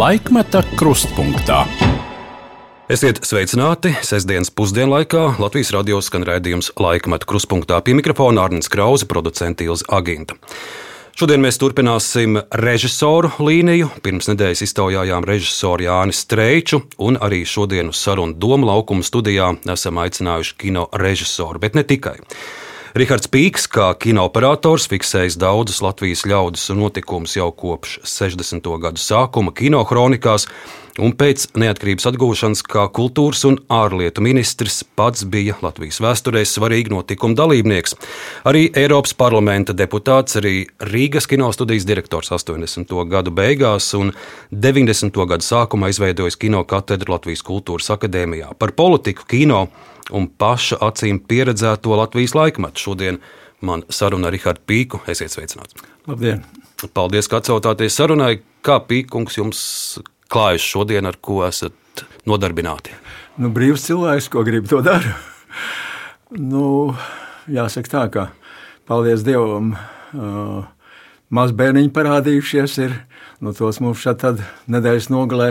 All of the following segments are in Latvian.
Laikmeta krustpunktā. Esiet sveicināti! Sestdienas pusdienlaikā Latvijas radio skan raidījums Laikmeta krustpunktā pie mikrofona Arnijas Krause, producents Ilza Aginta. Šodien mēs turpināsim režisoru līniju. Pirms nedēļas iztaujājām režisoru Jāni Streiču, un arī šodien uz sarunu Doma laukuma studijā esam aicinājuši kino režisoru, bet ne tikai. Rihards Pīks, kā kinooperators, fiksējis daudzus Latvijas ļaudis notikumus jau kopš 60. gadu sākuma kinohronikās, un pēc neatkarības atgūšanas kā kultūras un ārlietu ministrs pats bija Latvijas vēsturē svarīgi notikuma dalībnieks. Arī Eiropas parlamenta deputāts, arī Rīgas kinostudijas direktors 80. gadu beigās un 90. gadu sākumā izveidojis kino katedru Latvijas Kultūras akadēmijā par politiku kino un paša acīm pieredzēto Latvijas laikmetu. Šodien man saruna ar Rihardu Pīku. Esiet sveicināts! Labdien! Paldies, ka atsaucāties sarunai. Kā pīkungs jums klājas šodien, ar ko esat nodarbināti? Nu, brīvs cilvēks, ko grib, to dara. Nu, jāsaka tā, ka paldies Dievam, uh, mazbērniņi parādījušies ir. Nu, tos mums šeit nedēļas nogalē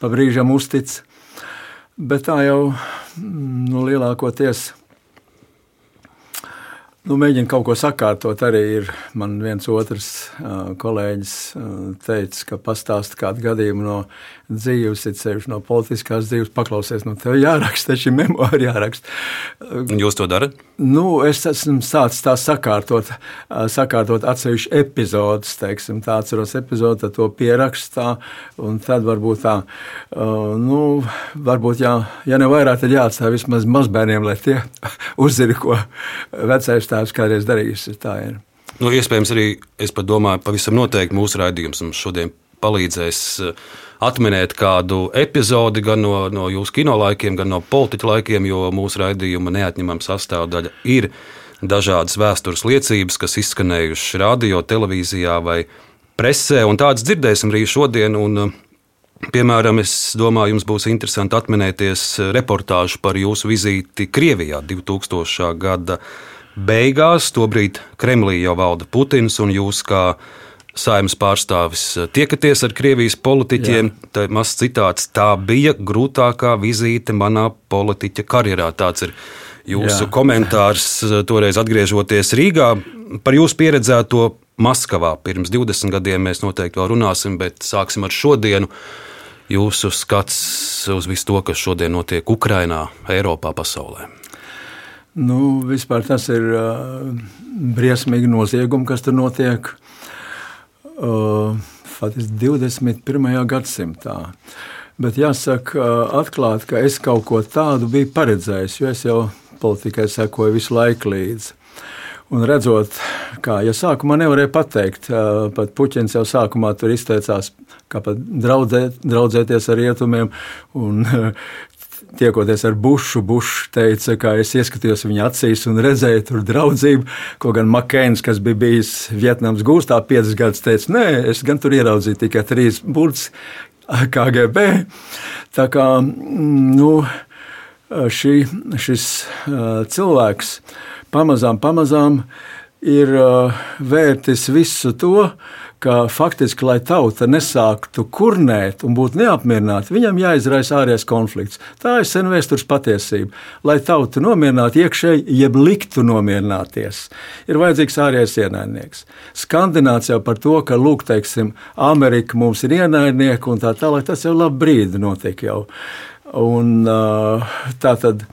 pa brīžam uztic. Bet tā jau nu, lielākoties Nu, mēģinu kaut ko sakārtot. Arī ir man viens otrs kolēģis teicis, ka pastāsta kādu gadījumu no dzīves, it sevišķi no politiskās dzīves, paklausies, nu, tev jāraksta, ir memori jāraksta. Jūs to darat? Nu, es esmu sācis tā sakārtot, sakārtot atsevišķu epizodus, teiksim, tā atceros epizodu, tad to pierakstā, un tad varbūt tā, nu, varbūt jā, ja ne vairāk, tad jāatstāj vismaz mazbērniem, lai tie uzzina, ko vecais tēvs kādreiz darījis. Tā ir. Nu, iespējams, arī es domāju, pavisam noteikti mūsu raidījums šodien palīdzēs eh, atminēt kādu epizodi gan no, no jūsu kino laikiem, gan no politiķa laikiem, jo mūsu raidījuma neatņemama sastāvdaļa ir dažādas vēstures liecības, kas izskanējušas radio, televīzijā vai presē, un tādas dzirdēsim arī šodien. Un, eh, Piemēram, es domāju, jums būs interesanti atminēties reportāžu par jūsu vizīti Krievijā 2000. gada beigās. Tobrīd Kremlī jau valda Putins, un jūs kā saimnes pārstāvis tiekaties ar Krievijas politiķiem. Tā ir mazs citāts. Tā bija grūtākā vizīte manā politiķa karjerā. Tāds ir jūsu Jā. komentārs toreiz atgriežoties Rīgā par jūsu pieredzēto Maskavā. Pirms 20 gadiem mēs noteikti vēl runāsim, bet sāksim ar šodienu. Jūsu skats uz visu to, kas šodien notiek Ukrajinā, Eiropā, pasaulē. Nu, vispār tas ir uh, briesmīgi noziegumi, kas tur notiek. Uh, Faktiski 21. gadsimtā. Bet jāsaka, uh, atklāti, ka es kaut ko tādu biju paredzējis, jo es jau politikai sekoju visu laiku līdzi. Un redzot, kā ja sākumā nevarēja pateikt, uh, pat Puķins jau sākumā tur izteicās, kā pat draudzē, draudzēties ar rietumiem. Un, tiekoties ar Bušu, Bušs teica, ka es ieskatījos viņa acīs un redzēju tur draudzību. Ko gan Makēns, kas bija bijis Vietnams gūstā piecas gadus, teica, nē, es gan tur ieraudzīju tikai trīs burts KGB. Tā kā nu, šī, šis cilvēks pamazām, pamazām ir vērtis visu to, ka faktiski, lai tauta nesāktu kurnēt un būtu neapmierināta, viņam jāizraisa ārējais konflikts. Tā ir sen vēstures patiesība. Lai tauta nomierinātu iekšēji, jeb liktu nomierināties, ir vajadzīgs ārējais ienaidnieks. Skandināts jau par to, ka, lūk, teiksim, Amerika mums ir ienaidnieki un tā tālāk, tas jau labu brīdi notiek jau. Un, tā tad,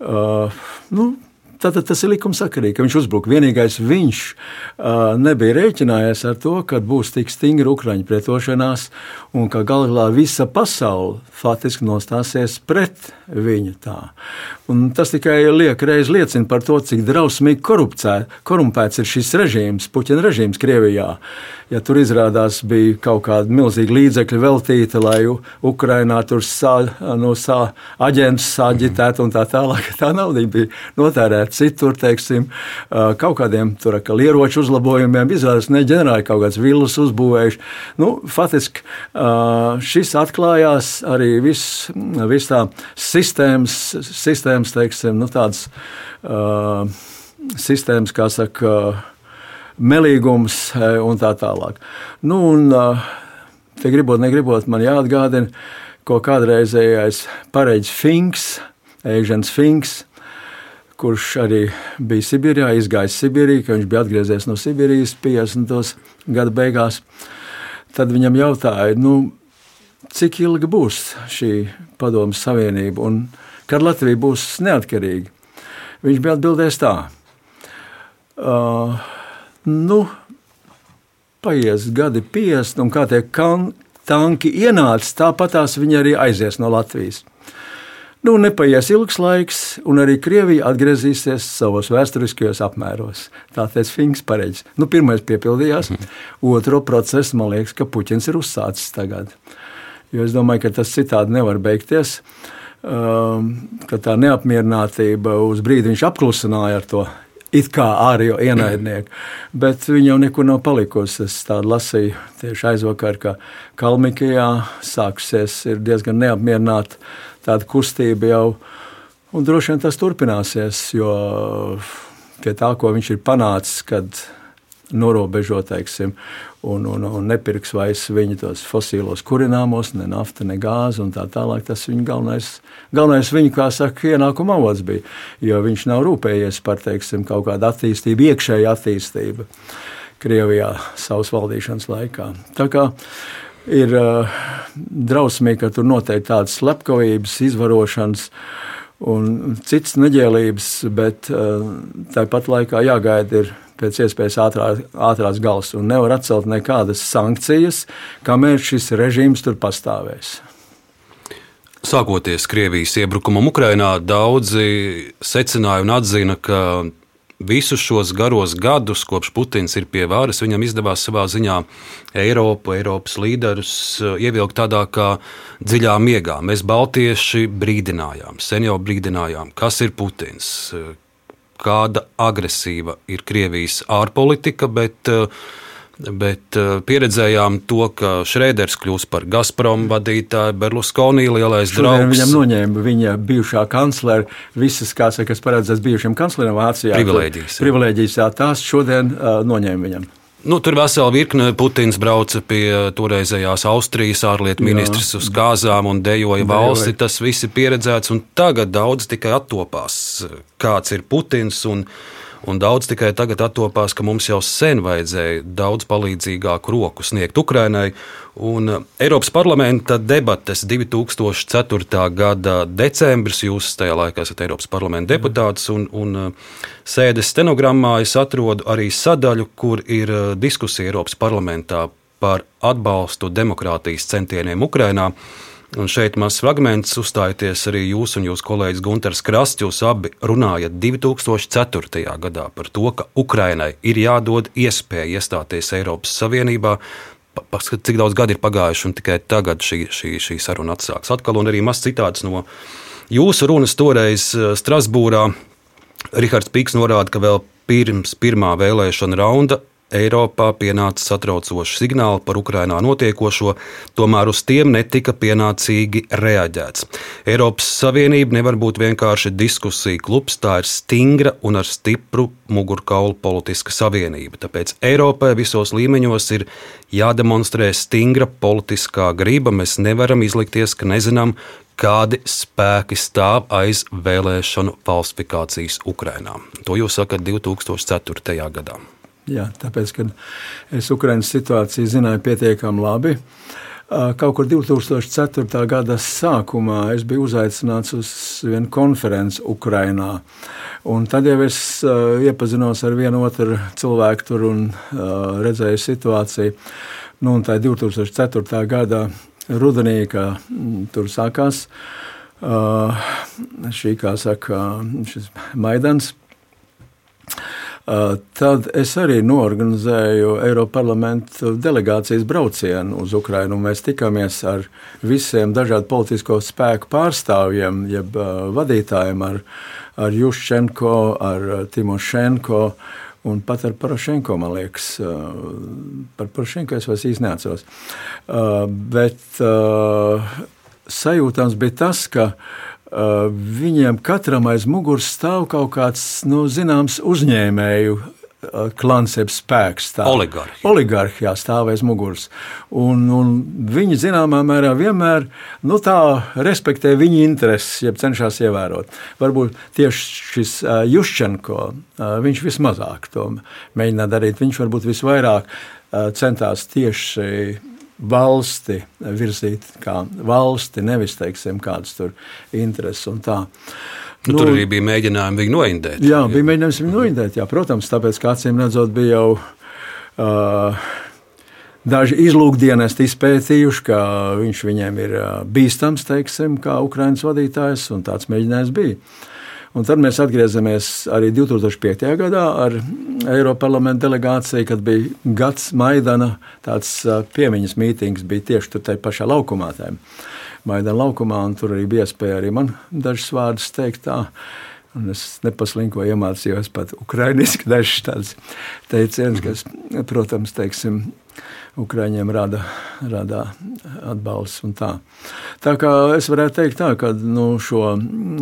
uh, nu, Tātad tas ir likumsakarīgi, ka viņš uzbruka. Vienīgais viņš uh, nebija rēķinājies ar to, ka būs tik stingra Ukrāņu pretošanās un ka galu galā visa pasaule faktiski nostāsies pret viņu. Tā. Un tas tikai liek reiz liecina par to, cik drausmīgi korumpēts ir šis režīms, Puķina režīms Krievijā. Ja tur izrādās bija kaut kāda milzīga līdzekļa veltīta, lai Ukrainā tur sā, no sā aģentus sāģitētu un tā tālāk, tā nauda bija notērēta citur, teiksim, kaut kādiem tur ieroču uzlabojumiem, izrādās ne ģenerāli kaut kādas vilnas uzbūvējuši. Nu, faktiski šis atklājās arī viss vis tā sistēmas, sistēmas teiksim, nu, tādas uh, sistēmas, kā saka, melīgums un tā tālāk. Nu, un, te gribot, negribot, man jāatgādina, ko kādreizējais pareģis Finks, Eižens Finks, kurš arī bija Sibīrijā, izgājis Sibīrijā, ka viņš bija atgriezies no Sibīrijas 50. gada beigās. Tad viņam jautāja, nu, cik ilgi būs šī padomu savienība un kad Latvija būs neatkarīga. Viņš bija atbildējis tā. Uh, nu, paies gadi 50, un kā tie kan, tanki ienāca, tāpat tās viņi arī aizies no Latvijas. Nu, nepaies ilgs laiks, un arī Krievija atgriezīsies savos vēsturiskajos apmēros. Tā teica Finks pareizi. Nu, pirmais piepildījās, mhm. otro procesu man liekas, ka Puķins ir uzsācis tagad. Jo es domāju, ka tas citādi nevar beigties. Um, ka tā neapmierinātība uz brīdi viņš apklusināja ar to it kā ārējo ienaidnieku, bet viņa jau nekur nav palikusi. Es tādu lasīju tieši aizvakar, ka Kalmikijā sākusies diezgan neapmierināta tāda kustība jau, un droši vien tas turpināsies, jo pie tā, ko viņš ir panācis, kad norobežo, teiksim, un, un, un nepirks vairs viņa tos fosilos kurināmos, ne nafta, ne gāzi un tā tālāk. Tas viņa galvenais, galvenais viņa, kā saka, ienākuma avots bija, jo viņš nav rūpējies par, teiksim, kaut kādu attīstību, iekšēju attīstību Krievijā savas valdīšanas laikā. Tā kā ir uh, drausmīgi, ka tur noteikti tādas slepkavības, izvarošanas, un citas neģēlības, bet uh, tāpat laikā jāgaida ir pēc iespējas ātrā, ātrās galas un nevar atcelt nekādas sankcijas, kamēr šis režīms tur pastāvēs. Sākoties Krievijas iebrukumam Ukrajinā, daudzi secināja un atzina, ka visus šos garos gadus, kopš Putins ir pie varas, viņam izdevās savā ziņā Eiropu, Eiropas līderus eh, ievilkt tādā kā dziļā miegā. Mēs, Baltieši, brīdinājām, sen jau brīdinājām, kas ir Putins, kāda agresīva ir Krievijas ārpolitika, bet, eh, bet eh, pieredzējām to, ka Šrēders kļūs par Gazprom vadītāju, Berluskonī lielais Šodien draugs. Viņam noņēma viņa bijušā kanclere visas, kā saka, kas paredzēts bijušiem kancleram Vācijā. Privilēģijas. Privilēģijas, jā, tās šodien uh, noņēma viņam. Nu, tur vesela virkne Putins brauca pie toreizējās Austrijas ārlietu ministrs uz kāzām un dejoja valsti. Tas viss ir pieredzēts, un tagad daudz tikai attopās, kāds ir Putins. Un, un daudz tikai tagad attopās, ka mums jau sen vajadzēja daudz palīdzīgāku roku sniegt Ukrainai. Un uh, Eiropas parlamenta debates 2004. gada decembris, jūs tajā laikā esat Eiropas parlamenta deputāts, un, un uh, sēdes stenogrammā es atrodu arī sadaļu, kur ir uh, diskusija Eiropas parlamentā par atbalstu demokrātijas centieniem Ukrainā. Un šeit mazs fragments uzstājoties arī jūs un jūsu kolēģis Gunārs Krasts. Jūs abi runājat 2004. gadā par to, ka Ukrainai ir jādod iespēja iestāties Eiropas Savienībā, paskatīt, cik daudz gadi ir pagājuši, un tikai tagad šī, šī, šī saruna atsāks. Atkal, un arī mazs citāts no jūsu runas toreiz eh, Strasbūrā. Rihards Pīks norāda, ka vēl pirms pirmā vēlēšana raunda Eiropā pienāca satraucoši signāli par Ukrajinā notiekošo, tomēr uz tiem netika pienācīgi reaģēts. Eiropas Savienība nevar būt vienkārši diskusija klubs, tā ir stingra un ar stipru mugurkaulu politiska savienība. Tāpēc Eiropai visos līmeņos ir jādemonstrē stingra politiskā griba. Mēs nevaram izlikties, ka nezinām, kādi spēki stāv aiz vēlēšanu falsifikācijas Ukrajinā. To jūs sakat 2004. gadā. Jā, tāpēc, kad es Ukraiņas situāciju zināju pietiekami labi, kaut kur 2004. gada sākumā es biju uzaicināts uz vienu konferenci Ukrajinā. Tad jau es iepazinos ar vienu otru cilvēku tur un redzēju situāciju. Nu, un tā 2004. gada rudenī, kad mm, tur sākās šī, kā saka, šis Maidans. Uh, tad es arī norganizēju Eiropas parlamentu delegācijas braucienu uz Ukrajinu. Mēs tikāmies ar visiem dažādu politisko spēku pārstāvjiem, jeb uh, vadītājiem, ar, ar Juščenko, ar uh, Timošenko. Un pat ar Porošenko, man liekas, par Porošenko es vairs īsti neatceros. Bet sajūtams bija tas, ka viņiem katram aiz muguras stāv kaut kāds nu, zināms uzņēmēju klans, jeb spēks. Tā. Oligarhi. Oligarhi, jā, stāv aiz muguras. Un, un viņi zināmā mērā vienmēr nu, tā respektē viņa intereses, jeb cenšas ievērot. Varbūt tieši šis uh, Juščenko, uh, viņš vismazāk to mēģina darīt. Viņš varbūt visvairāk uh, centās tieši valsti virzīt kā valsti, nevis teiksim, kādas tur intereses un tā. Nu, nu, tur arī bija mēģinājumi viņu noindēt. Jā, bija mēģinājums viņu noindēt, jā, protams, tāpēc, ka acīm redzot, bija jau uh, daži izlūkdienesti izpētījuši, ka viņš viņiem ir uh, bīstams, teiksim, kā Ukrainas vadītājs, un tāds mēģinājums bija. Un tad mēs atgriezāmies arī 2005. gadā ar Eiropas parlamenta delegāciju, kad bija gads Maidana piemiņas mītings, bija tieši tur pašā laukumā. Tēm. Maidana laukumā, un tur arī bija iespēja arī man dažus vārdus teikt. Tā. Un es nepaslinkoju, iemācījos pat ukrāņuiski dažus tādus teicienus, kas, protams, teiksim, Ukrāņiem rada, rada atbalstu. Tā. tā kā es varētu teikt, tā, ka nu, šo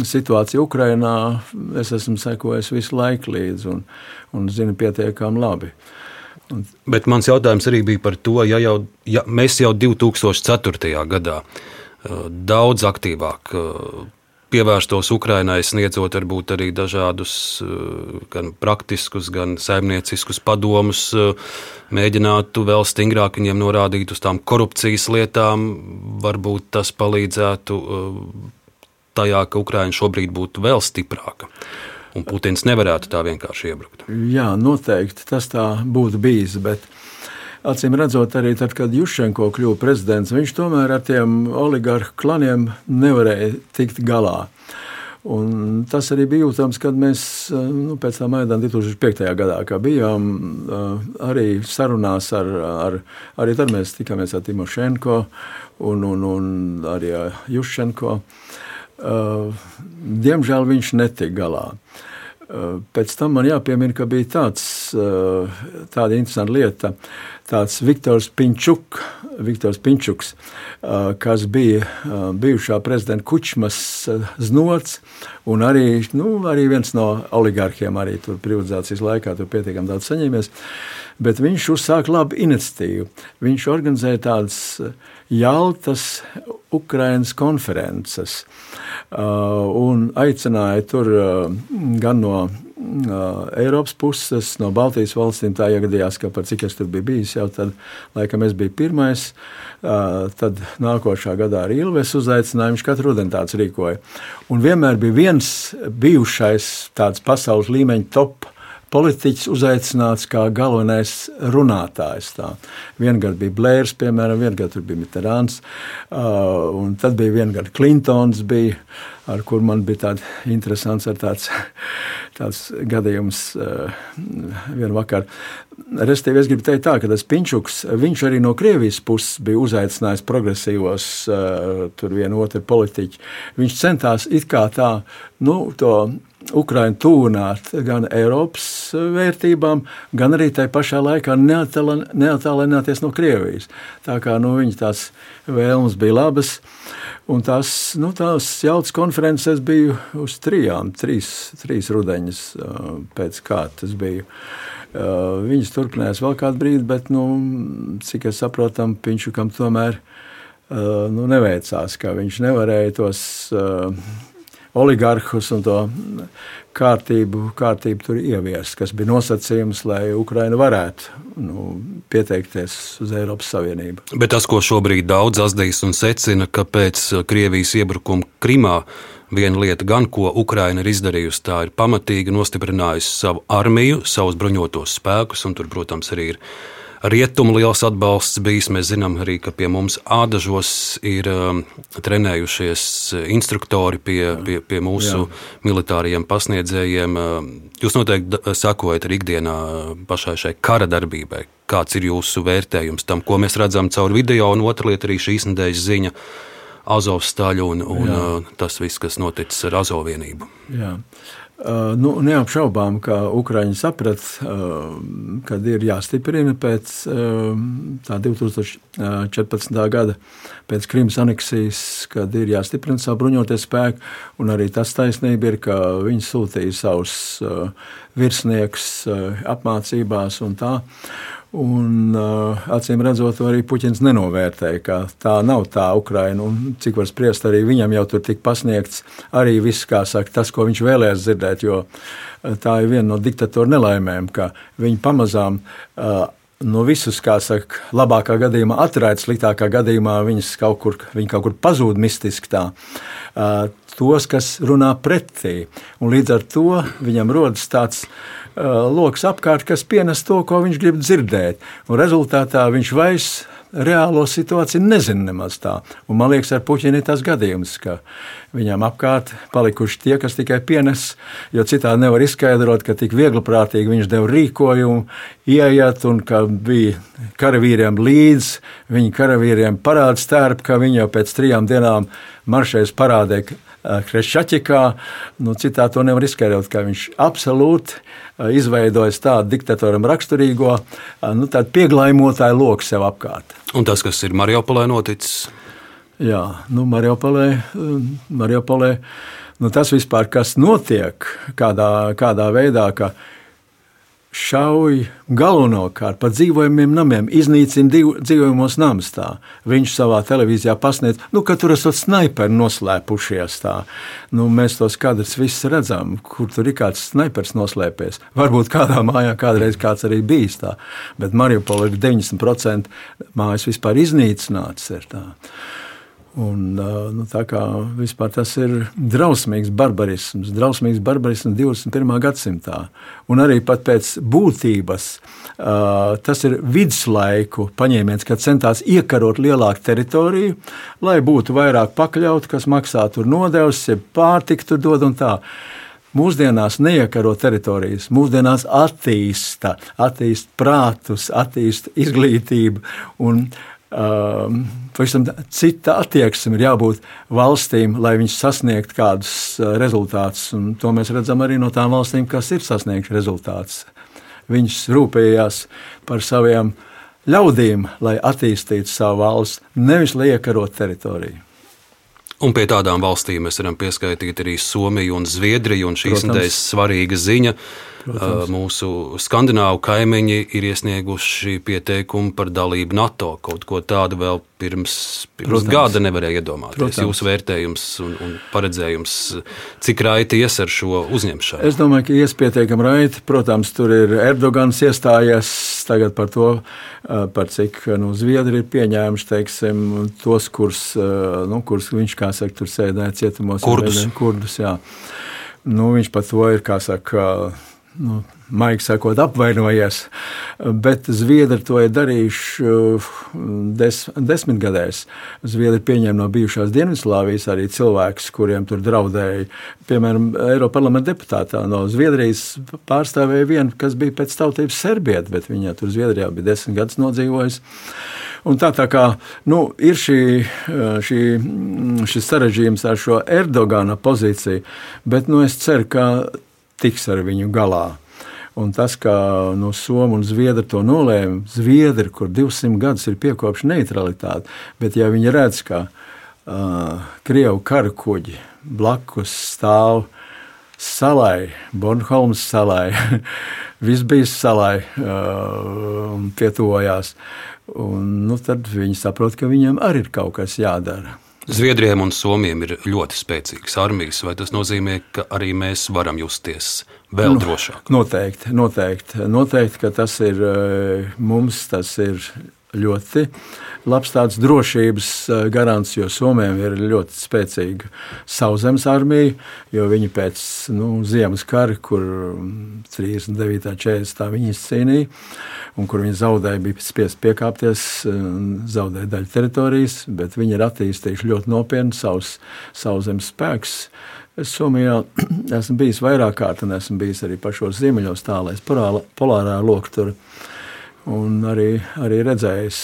situāciju Ukrajinā es esmu sekojis visu laiku līdzi un, un zinu pietiekami labi. Un... Bet mans jautājums arī bija par to, ja, jau, ja mēs jau 2004. gadā daudz aktīvāk pievērstos Ukrainai, sniedzot varbūt arī dažādus gan praktiskus, gan saimnieciskus padomus, mēģinātu vēl stingrāk viņiem norādīt uz tām korupcijas lietām. Varbūt tas palīdzētu tajā, ka Ukraina šobrīd būtu vēl stiprāka. Un Putins nevarētu tā vienkārši iebrukt. Jā, noteikti tas tā būtu bijis. Bet acīm redzot, arī tad, kad Jušenko kļuva prezidents, viņš tomēr ar tiem oligarhu klaniem nevarēja tikt galā. Un tas arī bija jūtams, kad mēs nu, pēc tam Maidana 2005. gadā bijām arī sarunās ar, ar arī tad mēs tikāmies ar Timošenko un, un, un arī Jušenko. Diemžēl viņš netika galā. Pēc tam man jāpiemina, ka bija tāds, tāda interesanta lieta, tāds Viktors Pinčuk, Viktors Pinčuks, kas bija bijušā prezidenta Kučmas znots un arī, nu, arī viens no oligarkiem arī tur privatizācijas laikā tur pietiekami daudz saņēmies, bet viņš uzsāka labu iniciatīvu. Viņš organizēja tādas Jaltas Ukrainas konferences. Uh, un aicināja tur uh, gan no uh, Eiropas puses, no Baltijas valstīm. Tā iegadījās, ka par cik es tur biju bijis, jau tad, laikam, es biju pirmais. Tad nākošā gadā arī Ilves uzaicināja, viņš katru rudeni tāds rīkoja. Un vienmēr bija viens bijušais tāds pasaules līmeņa top politiķis uzaicināts kā galvenais runātājs. Tā. Viengad bija Blērs, piemēram, viengad tur bija Mitterāns, un tad bija viengad Klintons, bija, ar kur man bija tāds interesants tāds, tāds gadījums vienu vakaru. Restīvi es gribu teikt tā, ka tas Pinčuks, viņš arī no Krievijas puses bija uzaicinājis progresīvos, tur vienu otru politiķu. Viņš centās it kā tā, nu, to Ukraiņu tūnāt gan Eiropas vērtībām, gan arī tajā pašā laikā neatālināties no Krievijas. Tā kā nu, viņa tās vēlmes bija labas, un tās, nu, tās jautas konferences biju uz trijām, trīs, trīs rudeņas pēc kārtas biju. Viņas turpinājās vēl kādu brīdi, bet, nu, cik es saprotu, Pinčukam tomēr nu, neveicās, ka viņš nevarēja tos oligarhus un to kārtību, kārtību tur ieviest, kas bija nosacījums, lai Ukraina varētu nu, pieteikties uz Eiropas Savienību. Bet tas, ko šobrīd daudz azdīs un secina, ka pēc Krievijas iebrukuma Krimā viena lieta, gan ko Ukraina ir izdarījusi, tā ir pamatīgi nostiprinājusi savu armiju, savus bruņotos spēkus, un tur, protams, arī ir rietumu liels atbalsts bijis. Mēs zinām arī, ka pie mums ādažos ir um, trenējušies instruktori pie, pie, pie mūsu Jā. militāriem pasniedzējiem. Um, jūs noteikti sakojat arī ikdienā pašai šai kara darbībai. Kāds ir jūsu vērtējums tam, ko mēs redzam caur video, un otra lieta arī šīs nedēļas ziņa Azovstaļu un, un Jā. tas viss, kas noticis ar Azovienību. Jā. Uh, nu, neapšaubām, ka Ukrāņi saprata, uh, ka ir jāstiprina pēc uh, 2014. gada, pēc Krimas aneksijas, kad ir jāstiprina savu bruņoties spēku. Un arī tas taisnība ir, ka viņi sūtīja savus uh, virsniekus uh, apmācībās un tā. Un, uh, acīm redzot, arī Puķins nenovērtēja, ka tā nav tā Ukraina. Un, cik var spriest, arī viņam jau tur tika pasniegts arī viss, kā saka, tas, ko viņš vēlējās dzirdēt. Jo tā ir viena no diktatora nelaimēm, ka viņi pamazām uh, no visus, kā saka, labākā gadījumā atraida, sliktākā gadījumā viņas kaut kur, viņi kaut kur pazūd mistiski. Tā. Uh, tos, kas runā pretī. Un līdz ar to viņam rodas tāds Uh, lokus apkārt, kas pienes to, ko viņš grib dzirdēt. Un rezultātā viņš vairs reālo situāciju nezina nemaz tā. Un man liekas, ar Puķinu ir tas gadījums, ka viņam apkārt palikuši tie, kas tikai pienes, jo citādi nevar izskaidrot, ka tik viegli prātīgi viņš deva rīkojumu, ieiet un ka bija karavīriem līdz, viņa karavīriem parāda stērp, ka viņi jau pēc trijām dienām maršēs parādē Krešķaķikā. Nu, citā to nevar izskaidrot, ka viņš absolūti izveidojis tādu diktatoram raksturīgo nu, pieglājmotāju loku sev apkārt. Un tas, kas ir Mariupolē noticis? Jā, nu, Mariupolē, Mariupolē nu, tas vispār, kas notiek, kādā, kādā veidā, ka šauj galvenokārt par dzīvojamiem namiem, iznīcina dzīvojamos namus. Viņš savā televīzijā pasniedz, nu, ka tur esat snaiperi noslēpušies. Tā. Nu, mēs tos kadrus visi redzam, kur tur ir kāds snaipers noslēpies. Varbūt kādā mājā kādreiz kāds arī bijis tā, bet Mariupolē ir 90% mājas vispār iznīcināts. Ir tā. Un, nu, tas ir drausmīgs barbarisms, drausmīgs barbarisms 21. gadsimtā. Un arī pēc būtības tas ir viduslaiku paņēmiens, kad centās iekarot lielāku teritoriju, lai būtu vairāk pakļauti, kas maksātu nodevs, ja pārtiku tur dod un tā. Mūsdienās neiekaro teritorijas, mūsdienās attīsta, attīsta prātus, attīsta izglītību. Un, uh, pavisam cita attieksme ir jābūt valstīm, lai viņas sasniegtu kādus uh, rezultātus. To mēs redzam arī no tām valstīm, kas ir sasniegušas rezultātus. Viņas rūpējās par saviem ļaudīm, lai attīstītu savu valsti, nevis lai iekarot teritoriju. Un pie tādām valstīm mēs varam pieskaitīt arī Somiju un Zviedriju. Un šīs nedēļas svarīga ziņa. Protams. Mūsu skandināvu kaimiņi ir iesnieguši pieteikumu par dalību NATO. Kaut ko tādu vēl pirms, pirms gada nevarēja iedomāties. Protams. Jūsu vērtējums un, un paredzējums, cik raiti ies ar šo uzņemšanu? Es domāju, ka ies pietiekami raiti. Protams, tur ir Erdogans iestājies tagad par to, par cik nu, Zviedri ir pieņēmuši teiksim, tos, kurus, nu, kurus viņš, kā saka, tur sēdēja cietumos. Kurdus. Kurdus jā. nu, viņš par to ir, kā saka, nu, maigi sakot, apvainojies. Bet Zviedri to ir darījuši uh, des, desmitgadēs. Zviedri pieņēma no bijušās Dienvidslāvijas arī cilvēkus, kuriem tur draudēja. Piemēram, Eiropas parlamenta deputātā no Zviedrijas pārstāvēja vienu, kas bija pēc tautības serbieta, bet viņa tur Zviedrijā bija desmit gadus nodzīvojusi. Un tā, tā kā nu, ir šī, uh, šī, šis sarežģījums ar šo Erdogana pozīciju, bet nu, es ceru, ka tiks ar viņu galā. Un tas, kā no Somijas un Zviedrijas to nolēma, Zviedri, kur 200 gadus ir piekopši neutralitāti, bet ja viņi redz, ka uh, Krievu kara kuģi blakus stāv salai, Bornholmas salai, Visbijas salai uh, pietuvojās, un, nu, tad viņi saprot, ka viņiem arī ir kaut kas jādara. Zviedrijam un Somijam ir ļoti spēcīgas armijas, vai tas nozīmē, ka arī mēs varam justies vēl nu, drošāk? Noteikti, noteikti, noteikti, ka tas ir eh, mums, tas ir ļoti labs tāds drošības eh, garants, jo Somijam ir ļoti spēcīga sauszemes armija, viņi pēc nu, ziemas kara, kur 39. un 40. viņi izcīnīja, un kur viņi zaudēja, bija spiest piekāpties, zaudēja daļu teritorijas, bet viņi ir attīstījuši ļoti nopietnu savus sauszemes spēkus. Es Somijā esmu bijis vairāk kārt, un esmu bijis arī pašos ziemeļos, tālēs polārā lokā. Un arī, arī redzējis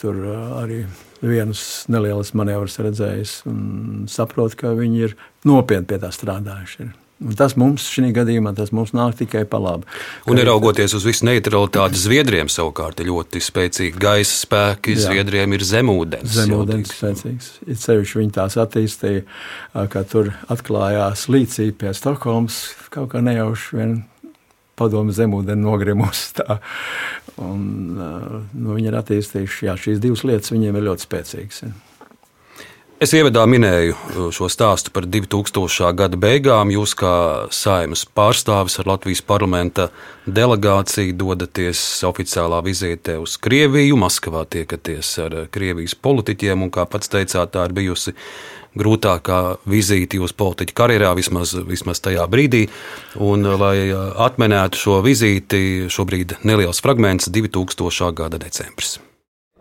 tur arī vienus nelielus manevrus redzējis un saprotu, ka viņi ir nopietni pie tā strādājuši. Ir. Un tas mums šī gadījumā mums nāk tikai par labu. Un neraugoties uz visu neutralitāti, Zviedriem savukārt ir ļoti spēcīgi gaisa spēki. Jā. Zviedriem ir zemūdens. Zemūdens spēcīgs. Ir sevišķi viņi tās attīstīja, ka tur atklājās līdzība pie Stokholmas kaut kā nejauši vien padomu zemūdeni nogrimus. Tā. Un, nu, viņi ir attīstījuši jā, šīs divas lietas, viņiem ir ļoti spēcīgas. Ja. Es ievadā minēju uh, šo stāstu par 2000. gada beigām. Jūs, kā saimas pārstāvis ar Latvijas parlamenta delegāciju, dodaties oficiālā vizītē uz Krieviju. Maskavā tiekaties ar uh, Krievijas politiķiem, un, kā pats teicāt, tā ir bijusi grūtākā vizīte jūsu politiķa karjerā, vismaz, vismaz tajā brīdī. Un, uh, lai atminētu šo vizīti, šobrīd neliels fragments - 2000. gada decembris.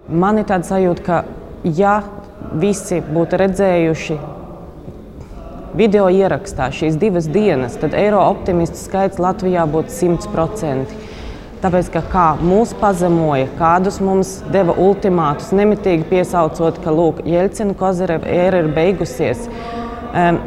Man ir tāds sajūta, ka ja visi būtu redzējuši video ierakstā šīs divas dienas, tad eiro optimistu skaits Latvijā būtu 100%. Tāpēc, ka kā mūs pazemoja, kādus mums deva ultimātus, nemitīgi piesaucot, ka Lūk, Jelcina Kozereva ēra ir beigusies. Um,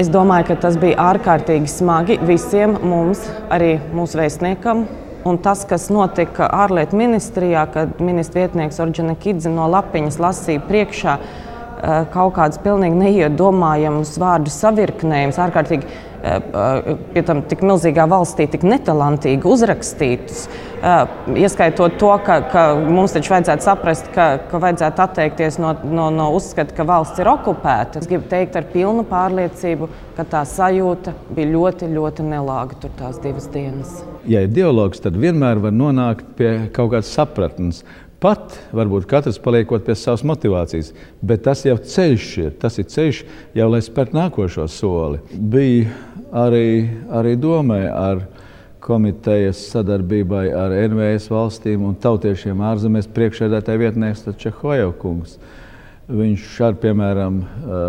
es domāju, ka tas bija ārkārtīgi smagi visiem mums, arī mūsu vēstniekam, Un tas, kas notika ārlietu ministrijā, kad ministra vietnieks Orģina Kidze no lapiņas lasīja priekšā eh, kaut kādas pilnīgi neiedomājamas vārdu savirknējumus, ārkārtīgi pie tam tik milzīgā valstī, tik netalantīgi uzrakstītus. Ieskaitot to, ka, ka mums taču vajadzētu saprast, ka, ka vajadzētu atteikties no, no, no uzskata, ka valsts ir okupēta. Es gribu teikt ar pilnu pārliecību, ka tā sajūta bija ļoti, ļoti nelāga tur tās divas dienas ja ir dialogs, tad vienmēr var nonākt pie kaut kādas sapratnes. Pat varbūt katrs paliekot pie savas motivācijas, bet tas jau ceļš ir. Tas ir ceļš jau, lai spērtu nākošo soli. Bija arī, arī domē ar komitejas sadarbībai ar NVS valstīm un tautiešiem ārzemēs priekšsēdētāja vietnieks Čehojevkungs. Viņš arī, piemēram,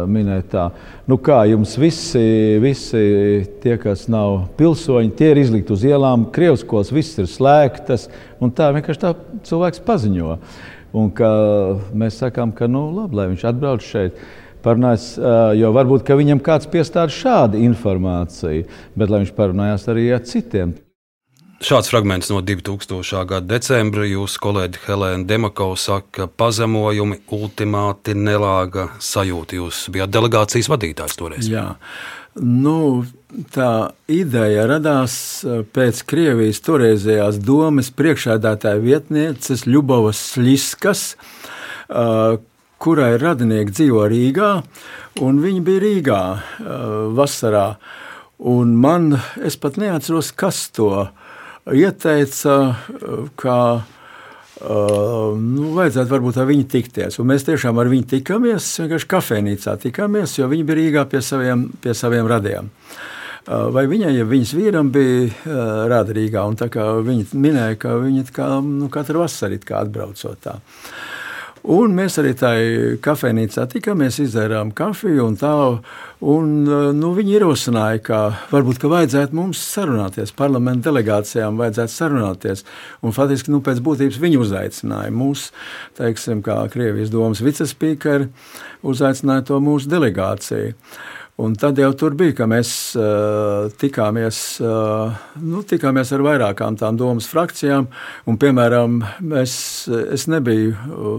minēja tā, nu kā jums visi, visi tie, kas nav pilsoņi, tie ir izlikti uz ielām, Krievskolas viss ir slēgtas, un tā vienkārši tā cilvēks paziņo. Un mēs sakām, ka nu, labi, lai viņš atbrauc šeit. Parunājas, jo varbūt viņam kāds piestāda šādu informāciju, bet viņš parunājās arī ar citiem. Šāds fragments no 2000. gada decembra. Jūsu kolēģi Helēna Demakova saka, ka pazemojumi, ultimāti, nelāga sajūta. Jūs bijāt delegācijas vadītājs toreiz. Jā. Nu, tā ideja radās e, pēc Krievijas toreizējās domas priekšādātāja vietnieces Ļubovas Sliskas, e, kurai radinieki dzīvo Rīgā, un viņi bija Rīgā e, vasarā. Un man, es pat neatceros, kas to ir ieteica, ka uh, nu, vajadzētu varbūt ar viņu tikties. Un mēs tiešām ar viņu tikāmies, vienkārši kafejnīcā tikāmies, jo viņi bija Rīgā pie saviem, pie saviem radiem. Uh, vai viņai, ja viņas vīram bija uh, rāda Rīgā, un tā kā viņi minēja, ka viņi kā, nu, katru vasaru atbraucot tā. Un mēs arī tajā kafejnīcā tikāmies, izdzērām kafiju un tā. Un, nu, viņi ierosināja, ka varbūt ka vajadzētu mums sarunāties, parlamentu delegācijām vajadzētu sarunāties. Un faktiski nu, pēc būtības viņi uzaicināja mūs, teiksim, kā Krievijas domas vicespīkeri, uzaicināja to mūsu delegāciju. Un tad jau tur bija, ka mēs uh, tikāmies, uh, nu, tikāmies ar vairākām tām domas frakcijām. Un, piemēram, mēs, nebiju,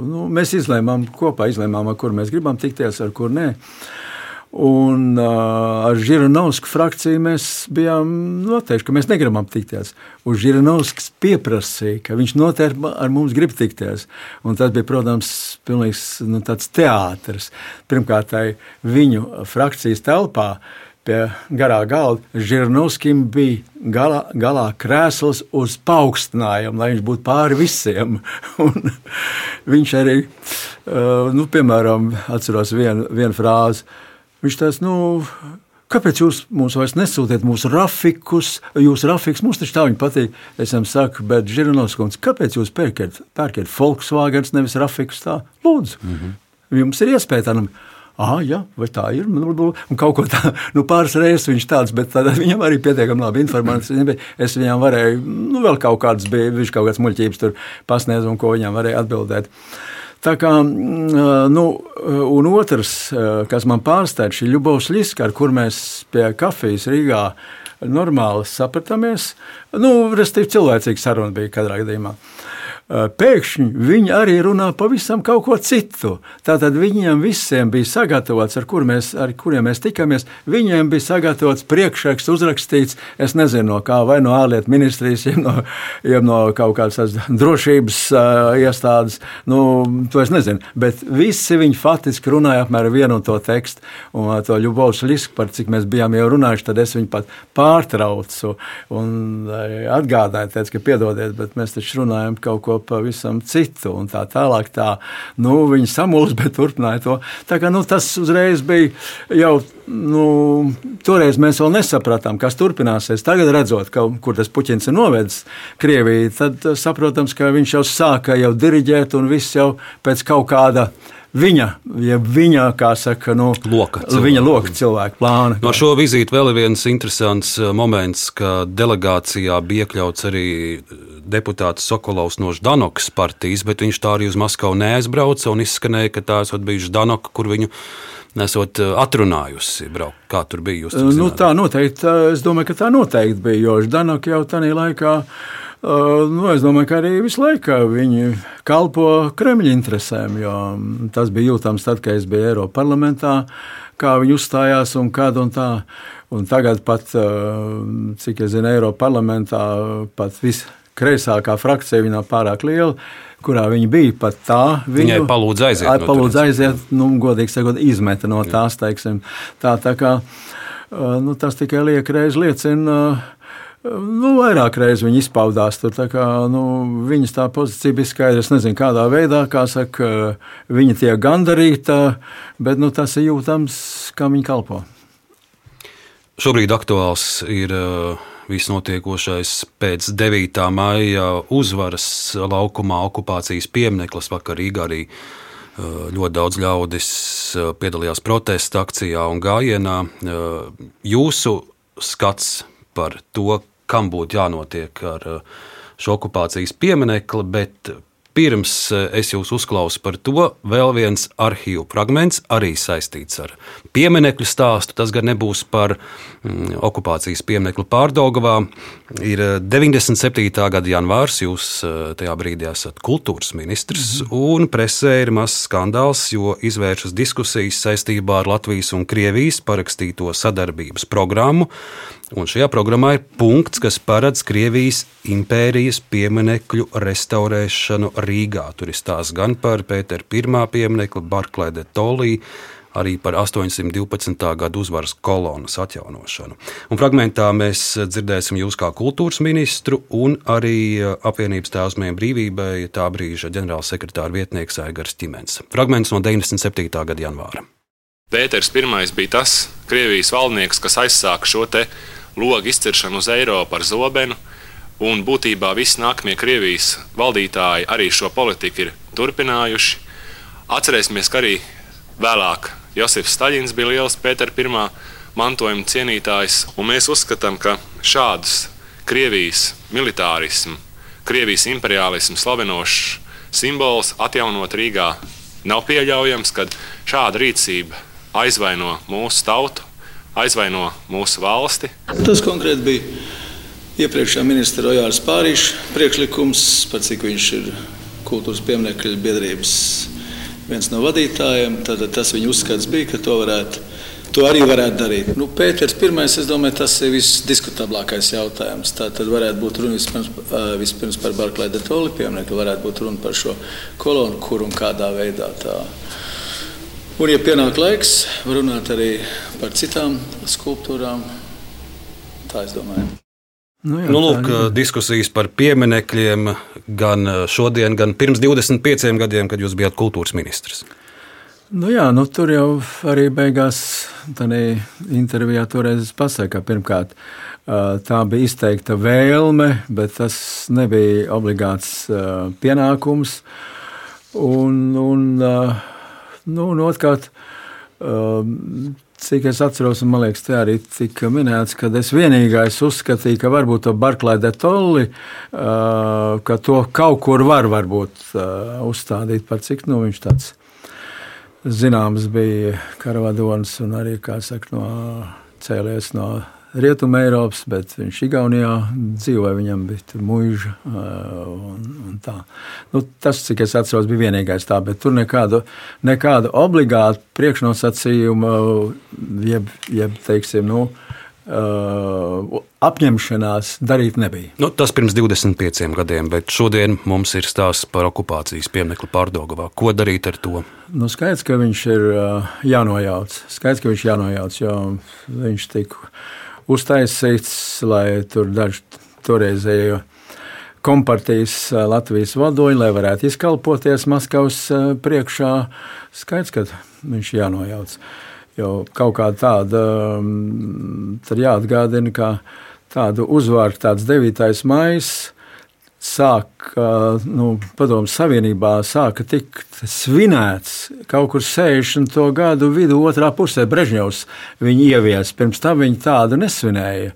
nu, mēs izlēmām kopā, izlēmām, ar kur mēs gribam tikties, ar kur nē. Uh, Un uh, ar Žiranovsku frakciju mēs bijām noteikti, ka mēs negribam tikties. Un Žiranovskis pieprasīja, ka viņš noteikti ar mums grib tikties. Un tas bija, protams, pilnīgs nu, teātris. Pirmkārt, viņu frakcijas telpā pie garā galda Žiranovskim bija galā, galā krēsls uz paaugstinājumu, lai viņš būtu pāri visiem. Un viņš arī, nu, piemēram, atceros vienu, vienu frāzi Viņš teica, nu, kāpēc jūs mums vairs nesūtiet mūsu grafikus, jūsu grafikus, mums taču tā viņi patīk. Es viņam saku, bet Žiranovs kundze, kāpēc jūs pērkat, pērkat Volkswagen, nevis grafikus tā? Lūdzu, mm -hmm. jums ir iespēja tādam. Ah, jā, vai tā ir? Un kaut ko tādu nu, pāris reizes viņš tāds, bet viņam arī pietiekami labi informācija. Es viņam varēju, nu, vēl kaut kādas bija, viņš kaut kādas muļķības tur pasniedz un ko viņam varēja atbildēt. Tā kā, mm, nu, un otrs, kas man pārsteidz, ir Ļubovs Liska, ar kur mēs pie kafijas Rīgā normāli sapratāmies. Nu, Restīvi cilvēcīga saruna bija katrā gadījumā. Eh, pēkšņi viņi arī runā pavisam kaut ko citu. Tātad viņiem visiem bija sagatavots, ar, kur mēs, ar kuriem mēs tikāmies, viņiem bija sagatavots priekšraksts, uzrakstīts, es nezinu, no kā, vai no ārlietu ministrijas, jeb no, jeb no kaut kādas drošības uh, iestādes. Nu, to es nezinu, bet visi viņi faktiski runāja apmēram vienu un to tekstu. Un uh, to Ļubovs Lisku, par cik mēs bijām jau runājuši, tad es viņu pat pārtraucu un atgādāju, teicu, ka piedodiet, bet mēs taču runājam kaut ko pavisam citu. Un tā tālāk tā, nu, viņi samulst, bet turpināja to. Tā kā nu, tas uzreiz bija jau, nu, toreiz mēs vēl nesapratām, kas turpināsies. Tagad redzot, ka, kur tas puķins ir novedis Krieviju, tad saprotams, ka viņš jau sāka jau diriģēt un viss jau pēc kaut kāda viņa, ja viņa, kā saka, nu, loka cilvēku. viņa loka cilvēku plāna. No šo vizīti vēl ir viens interesants uh, moments, ka delegācijā bija iekļauts arī deputāts Sokolovs no Ždanokas partijas, bet viņš tā arī uz Maskavu neaizbrauca un izskanēja, ka tā esot bijuši Ždanoka, kur viņu nesot uh, atrunājusi. Braukt. Kā tur bija? Nu, tā noteikti, es domāju, ka tā noteikti bija, jo Ždanoka jau tajā laikā. Uh, nu, es domāju, ka arī visu laiku viņi kalpo Kremļa interesēm, jo tas bija jūtams tad, kad es biju Eiropas parlamentā, kā viņi uzstājās un kad un tā. Un tagad pat, uh, cik es zinu, Eiropas parlamentā pat viskreisākā frakcija viņa nav pārāk liela kurā viņa bija pat tā. Viņai palūdz aiziet. Ar, palūdz aiziet, nu, godīgi sakot, izmeta no tās, teiksim. Tā, tā kā, uh, nu, tas tikai liek reiz liecina Nu, vairāk reizes viņi izpaudās tur. Kā, nu, viņas tā pozīcija bija skaidra. Es nezinu, kādā veidā, kā saka, viņa tiek gandarīta, bet nu, tas ir jūtams, kā viņi kalpo. Šobrīd aktuāls ir viss notiekošais pēc 9. maija uzvaras laukumā okupācijas piemineklis vakar Rīgā arī. Ļoti daudz ļaudis piedalījās protesta akcijā un gājienā. Jūsu skats par to, kam būtu jānotiek ar uh, šo okupācijas pieminekli, bet pirms uh, es jūs uzklausu par to, vēl viens arhīvu fragments, arī saistīts ar pieminiektu stāstu. Tas gan nebūs par mm, okupācijas pieminekli Pārdogavā. Ir 97. Uh, gada janvārs, jūs tajā brīdī esat kultūras ministrs, mm un presē ir mazs skandāls, jo izvēršas diskusijas saistībā ar Latvijas un Krievijas parakstīto sadarbības programmu Un šajā programmā ir punkts, kas paredz Krievijas impērijas pieminiekļu restaurēšanu Rīgā. Tur ir stāsts gan par Pētera I pieminiekli, Barklē de Tolī, arī par 812. gada uzvaras kolonas atjaunošanu. Un fragmentā mēs dzirdēsim jūs kā kultūras ministru un arī apvienības tēvsmiem brīvībai tā brīža ģenerālsekretāra vietnieks Aigars Ķimens. Fragments no 97. gada janvāra. Pēters I bija tas Krievijas valdnieks, kas aizsāka šo te logu izciršanu uz Eiropu ar zobenu. Un būtībā visi nākamie Krievijas valdītāji arī šo politiku ir turpinājuši. Atcerēsimies, ka arī vēlāk Josifs Staļins bija liels Pētera I mantojuma cienītājs, un mēs uzskatām, ka šādus Krievijas militārismu, Krievijas imperiālismu slavenošs simbols atjaunot Rīgā nav pieļaujams, kad šāda rīcība aizvaino mūsu tautu aizvaino mūsu valsti. Tas konkrēti bija iepriekšējā ministra Rojārs Pārīša priekšlikums, par cik viņš ir kultūras pieminiekļu biedrības viens no vadītājiem. Tad tas viņa uzskats bija, ka to varētu. To arī varētu darīt. Nu, Pēters, pirmais, es domāju, tas ir visdiskutablākais jautājums. Tā tad varētu būt runa vispirms, vispirms par Barklēda de Toli pieminiektu, varētu būt runa par šo kolonu, kur un kādā veidā tā Un, ja pienāk laiks, var runāt arī par citām skulptūrām. Tā es domāju. Nu, jā, nu, lūk, diskusijas par pieminekļiem gan šodien, gan pirms 25 gadiem, kad jūs bijat kultūras ministrs. Nu jā, nu, tur jau arī beigās intervijā toreiz pasaka, ka pirmkārt tā bija izteikta vēlme, bet tas nebija obligāts pienākums. Un, un, Nu, un otrkārt, um, cik es atceros, un man liekas, te arī tika minēts, ka es vienīgais uzskatīju, ka varbūt to Barklai de Tolli, uh, ka to kaut kur var varbūt uh, uzstādīt par cik nu viņš tāds zināms bija karavadons un arī, kā saka, no cēlies no Rietumē Eiropas, bet viņš Igaunijā dzīvoja, viņam bija mūža. Un, un tā. nu, tas, cik es atceros, bija vienīgais tā, bet tur nekādu, nekādu obligātu priekšnosacījumu, jeb, jeb teiksim, nu, Uh, apņemšanās darīt nebija. Nu, tas pirms 25 gadiem, bet šodien mums ir stāsts par okupācijas pieminiektu Pārdogavā. Ko darīt ar to? Nu, skaidrs, ka viņš ir uh, jānojauc. Skaidrs, ka viņš ir jānojauc, jo viņš tika uztaisīts, lai tur daži toreizējo kompartijas Latvijas vadoņi, lai varētu izkalpoties Maskavas priekšā. Skaidrs, ka viņš jānojauc. Jo kaut kā tāda, tad jāatgādina, ka tādu uzvaru tāds 9. maijs sāk, nu, padomu savienībā sāka tikt svinēts kaut kur 60. gadu vidū otrā pusē Brežņevs viņi ievies. Pirms tam viņi tādu nesvinēja.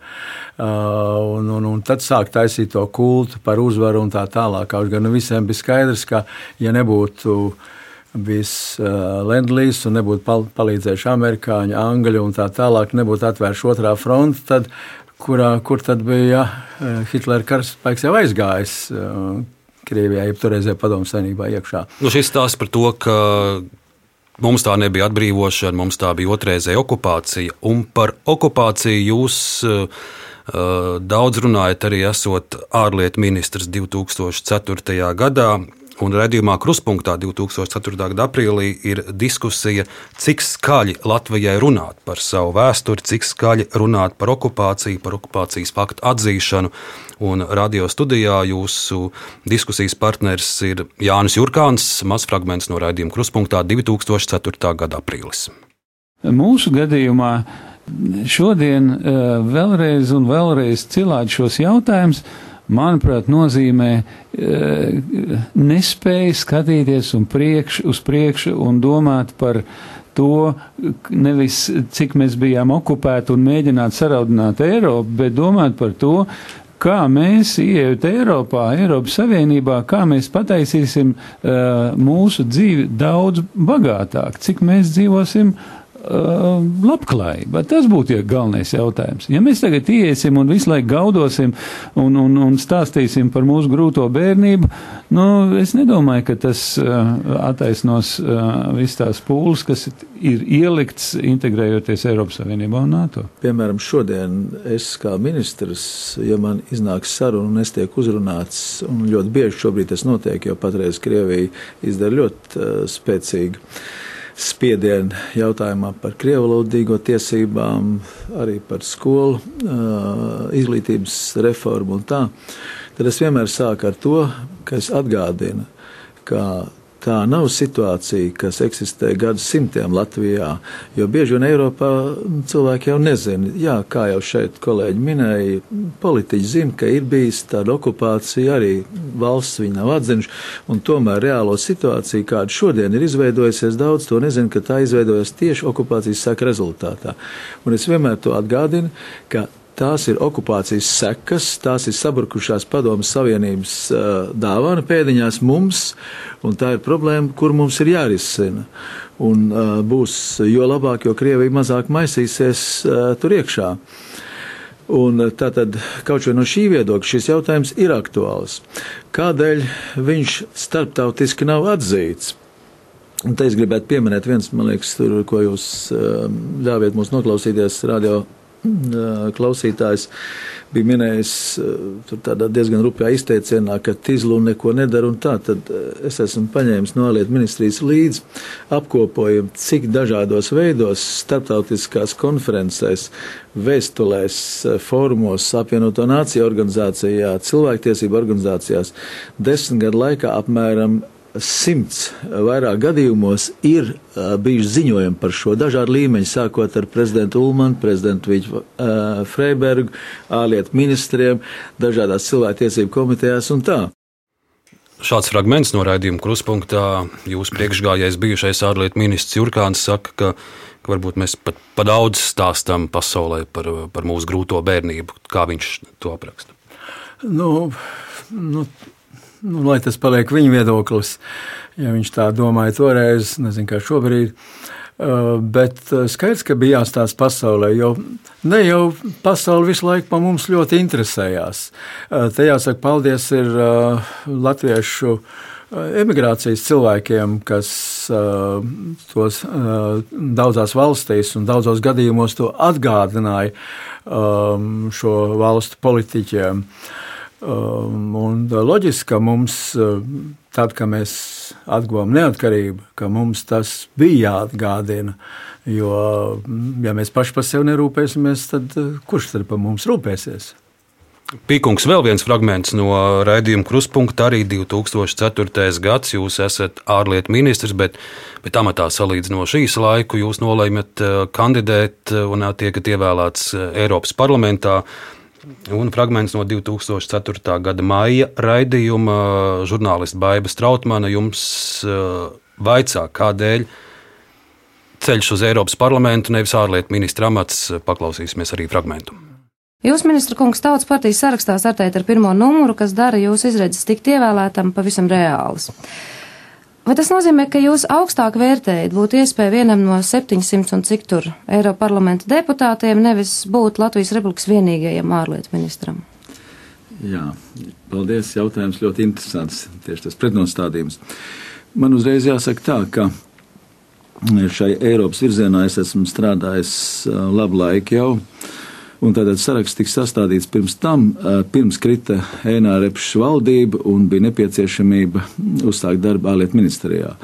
Un, un, un tad sāk taisīt to kultu par uzvaru un tā tālāk. Kaut gan visiem bija skaidrs, ka ja nebūtu bijis uh, Lendlīs un nebūtu pal palīdzējuši amerikāņi, angļi un tā tālāk, nebūtu atvērts otrā fronte, tad kurā, kur tad bija ja, Hitlera karaspēks jau aizgājis. Krievijā, jeb toreizējā padomu savienībā iekšā. Nu, šis stāsts par to, ka mums tā nebija atbrīvošana, mums tā bija otrreizēja okupācija, un par okupāciju jūs uh, daudz runājat arī esot ārlietu ministrs 2004. gadā. Un redzījumā Kruspunkta 2004. gada aprīlī ir diskusija, cik skaļi Latvijai runāt par savu vēsturi, cik skaļi runāt par okupāciju, par okupācijas faktu atzīšanu. Un radio studijā jūsu diskusijas partneris ir Jānis Jurkāns, mazs fragments no raidījuma Kruspunkta 2004. gada aprīlis. Mūsu gadījumā šodien eh, vēlreiz un vēlreiz cilāt šos jautājumus manuprāt, nozīmē e, nespēju skatīties priekš, uz priekšu un domāt par to, nevis cik mēs bijām okupēti un mēģināt saraudināt Eiropu, bet domāt par to, kā mēs ieejot Eiropā, Eiropas Savienībā, kā mēs pataisīsim uh, mūsu dzīvi daudz bagātāk, cik mēs dzīvosim uh, Uh, labklājība. Tas būtu ja galvenais jautājums. Ja mēs tagad iesim un visu laiku gaudosim un, un, un stāstīsim par mūsu grūto bērnību, nu, es nedomāju, ka tas uh, attaisnos uh, visas tās pūles, kas ir ielikts integrējoties Eiropas Savienībā un NATO. Piemēram, šodien es kā ministrs, ja man iznāks saruna un es tiek uzrunāts, un ļoti bieži šobrīd tas notiek, jo patreiz Krievija izdara ļoti uh, spēcīgi spiedienu jautājumā par krievalodīgo tiesībām, arī par skolu izglītības reformu un tā, tad es vienmēr sāku ar to, ka es atgādinu, ka Tā nav situācija, kas eksistē gadsimtiem Latvijā, jo bieži vien Eiropā cilvēki jau nezina. Jā, kā jau šeit kolēģi minēja, politiķi zina, ka ir bijis tāda okupācija, arī valsts viņi nav atzinuši, un tomēr reālo situāciju, kāda šodien ir izveidojusies, daudz to nezina, ka tā izveidojas tieši okupācijas saka rezultātā. Un es vienmēr to atgādinu, ka Tās ir okupācijas sekas, tās ir sabrukušās padomas Savienības uh, dāvana pēdiņās mums, un tā ir problēma, kur mums ir jārisina. Un uh, būs jo labāk, jo Krievija mazāk maisīsies uh, tur iekšā. Un tātad kaut vai no šī viedokļa šis jautājums ir aktuāls. Kādēļ viņš starptautiski nav atzīts? Un te es gribētu pieminēt viens, man liekas, tur, ko jūs ļāviet mums noklausīties radio klausītājs bija minējis diezgan rupjā izteicienā, ka Tizlu neko nedara un tā, tad es esmu paņēmis no ārlietu ministrijas līdzi apkopojumu, cik dažādos veidos starptautiskās konferencēs, vēstulēs, fórumos, apvienoto nāciju organizācijā, cilvēktiesību organizācijās desmit gadu laikā apmēram simts vairāk gadījumos ir uh, bijuši ziņojumi par šo dažādu līmeņu, sākot ar prezidentu Ulmanu, prezidentu Viļu uh, Freibergu, ārlietu ministriem, dažādās cilvēktiesību komitejās un tā. Šāds fragments no raidījuma kruspunktā jūsu priekšgājējs bijušais ārlietu ministrs Jurkāns saka, ka ka varbūt mēs pat pa daudz stāstām pasaulē par, par mūsu grūto bērnību, kā viņš to apraksta. Nu, nu, nu, lai tas paliek viņa viedoklis, ja viņš tā domāja toreiz, nezinu, kā šobrīd. Uh, bet uh, skaidrs, ka bija jāstāsta pasaulē, jo ne jau pasaule visu laiku par mums ļoti interesējās. Uh, te jāsaka, paldies ir latviešu emigrācijas cilvēkiem, kas tos daudzās valstīs un daudzos gadījumos to atgādināja um, šo valstu politiķiem. Um, un loģiski, ka mums, tad, kad mēs atguvām neatkarību, ka mums tas bija jāatgādina. Jo, ja mēs paši par sevi nerūpēsimies, tad kurš tad par mums rūpēsies? Pīkungs vēl viens fragments no raidījuma kruspunkta, arī 2004. gads. Jūs esat ārlietu ministrs, bet, bet amatā salīdzinot šīs laiku, jūs nolēmat kandidēt un tiekat ievēlēts Eiropas parlamentā. Un fragments no 2004. gada maija raidījuma žurnāliste Baiva Strautmana jums uh, vaicā, kādēļ ceļš uz Eiropas parlamentu, nevis ārlietu ministra amats. Paklausīsimies arī fragmentu. Jūs, ministra kungs, tautas partijas sarakstā startējat ar pirmo numuru, kas dara jūsu izredzes tikt ievēlētam pavisam reāls. Vai tas nozīmē, ka jūs augstāk vērtējat būt iespēja vienam no 700 un cik tur Eiropa parlamenta deputātiem, nevis būt Latvijas Republikas vienīgajam ārlietu ministram? Jā, paldies. Jautājums ļoti interesants. Tieši tas pretnostādījums. Man uzreiz jāsaka tā, ka šai Eiropas virzienā es esmu strādājis labu laiku jau. Un tātad saraksts tika sastādīts pirms tam, pirms krita Ēnā Repšs valdība un bija nepieciešamība uzsākt darbu ārlietu ministrijā.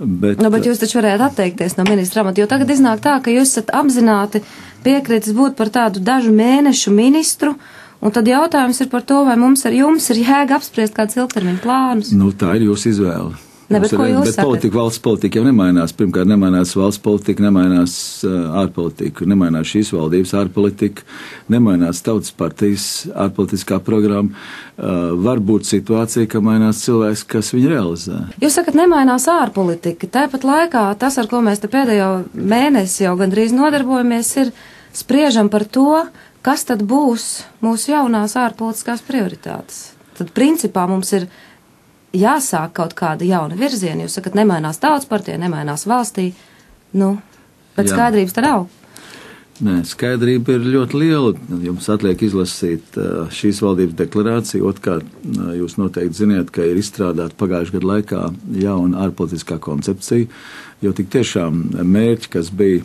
Bet, nu, bet jūs taču varētu atteikties no ministra amata, jo tagad iznāk tā, ka jūs esat apzināti piekritis būt par tādu dažu mēnešu ministru, un tad jautājums ir par to, vai mums ar jums ir jēga apspriest kādus ilgtermiņu plānus. Nu, tā ir jūsu izvēle. Ne, bet, ir, bet politika, valsts politika jau nemainās. Pirmkārt, nemainās valsts politika, nemainās uh, ārpolitika, nemainās šīs valdības ārpolitika, nemainās tautas partijas ārpolitiskā programma. Uh, var būt situācija, ka mainās cilvēks, kas viņu realizē. Jūs sakat, nemainās ārpolitika. Tāpat laikā tas, ar ko mēs te pēdējo mēnesi jau gandrīz nodarbojamies, ir spriežam par to, kas tad būs mūsu jaunās ārpolitiskās prioritātes. Tad principā mums ir jāsāk kaut kāda jauna virziena. Jūs sakat, nemainās tautas partija, nemainās valstī. Nu, bet Jā. skaidrības te nav. Nē, skaidrība ir ļoti liela. Jums atliek izlasīt šīs valdības deklarāciju. Otrkārt, jūs noteikti zināt, ka ir izstrādāta pagājušā gada laikā jauna ārpolitiskā koncepcija, jo tik tiešām mērķi, kas bija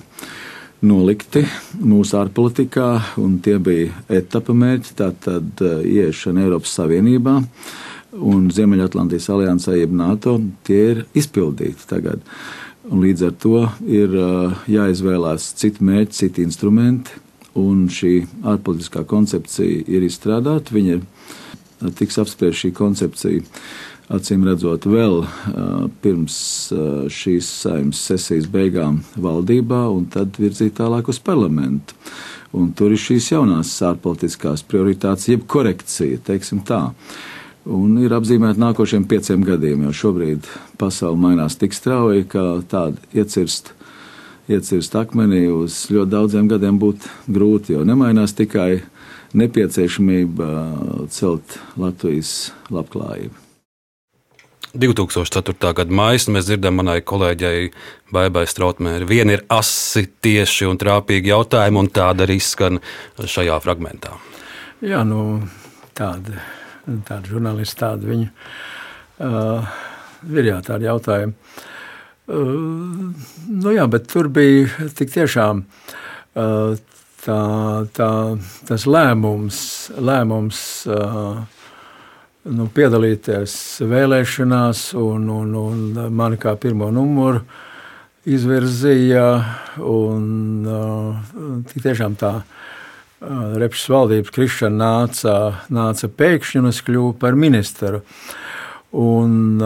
nolikti mūsu ārpolitikā, un tie bija etapa mērķi, tātad ieiešana Eiropas Savienībā un Ziemeļatlantijas aliansē, jeb NATO, tie ir izpildīti tagad. Un līdz ar to ir jāizvēlās citi mērķi, citi instrumenti, un šī ārpolitiskā koncepcija ir izstrādāta. Viņa tiks apspriest šī koncepcija. Acīm redzot, vēl pirms šīs saimnes sesijas beigām valdībā, un tad virzīt tālāk uz parlamentu. Un tur ir šīs jaunās ārpolitiskās prioritātes, jeb korekcija, teiksim tā. Uh, un ir apzīmēta nākošiem pieciem gadiem, jo šobrīd pasaule mainās tik strauji, ka tāda iecirst, iecirst akmenī uz ļoti daudziem gadiem būtu grūti, jo nemainās tikai nepieciešamība celt Latvijas labklājību. 2004. gada maijā mēs dzirdam, manai kolēģei Baibai Strautmērai, viena ir asi, tieši un trāpīgi jautājumi, un tāda arī skan šajā fragmentā. Jā, nu, tāda tāda žurnālista, tāda viņa. Uh, ir jā, tādi jautājumi. Uh, nu jā, bet tur bija tik tiešām uh, tā, tā, tas lēmums, lēmums uh, nu, piedalīties vēlēšanās, un, un, un mani kā pirmo numuru izvirzīja. Un, uh, tiešām tā Repšas valdības krišana nāca, nāca pēkšņi un es kļuvu par ministru. Un,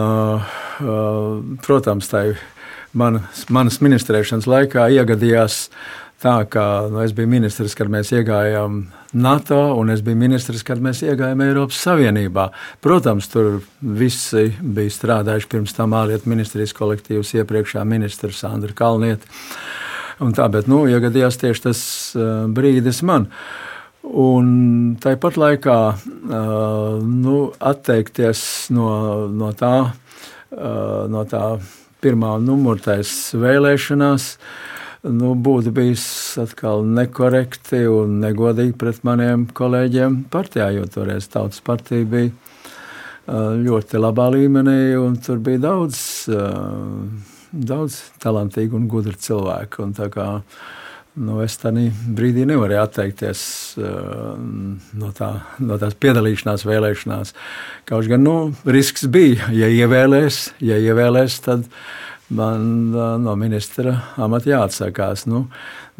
protams, tā manas, manas ministrēšanas laikā iegadījās tā, ka nu, es biju ministrs, kad mēs iegājām NATO, un es biju ministrs, kad mēs iegājām Eiropas Savienībā. Protams, tur visi bija strādājuši pirms tam ārlietu ministrijas kolektīvas iepriekšā ministrs Sandra Kalnieta. Tā, bet, nu, iegadījās tieši tas brīdis man. Un tāpat laikā nu, atteikties no, no, tā, no tā pirmā numurtais vēlēšanās, nu, būtu bijis atkal nekorekti un negodīgi pret maniem kolēģiem partijā, jo toreiz tautas partija bija ļoti labā līmenī, un tur bija daudz, daudz talantīgu un gudru cilvēku. Un kā, nu, es tādā brīdī nevarēju atteikties no, tā, no tās piedalīšanās vēlēšanās. Kaut gan nu, risks bija, ja ievēlēs, ja ievēlēs tad man no ministra amata jāatsakās. Nu,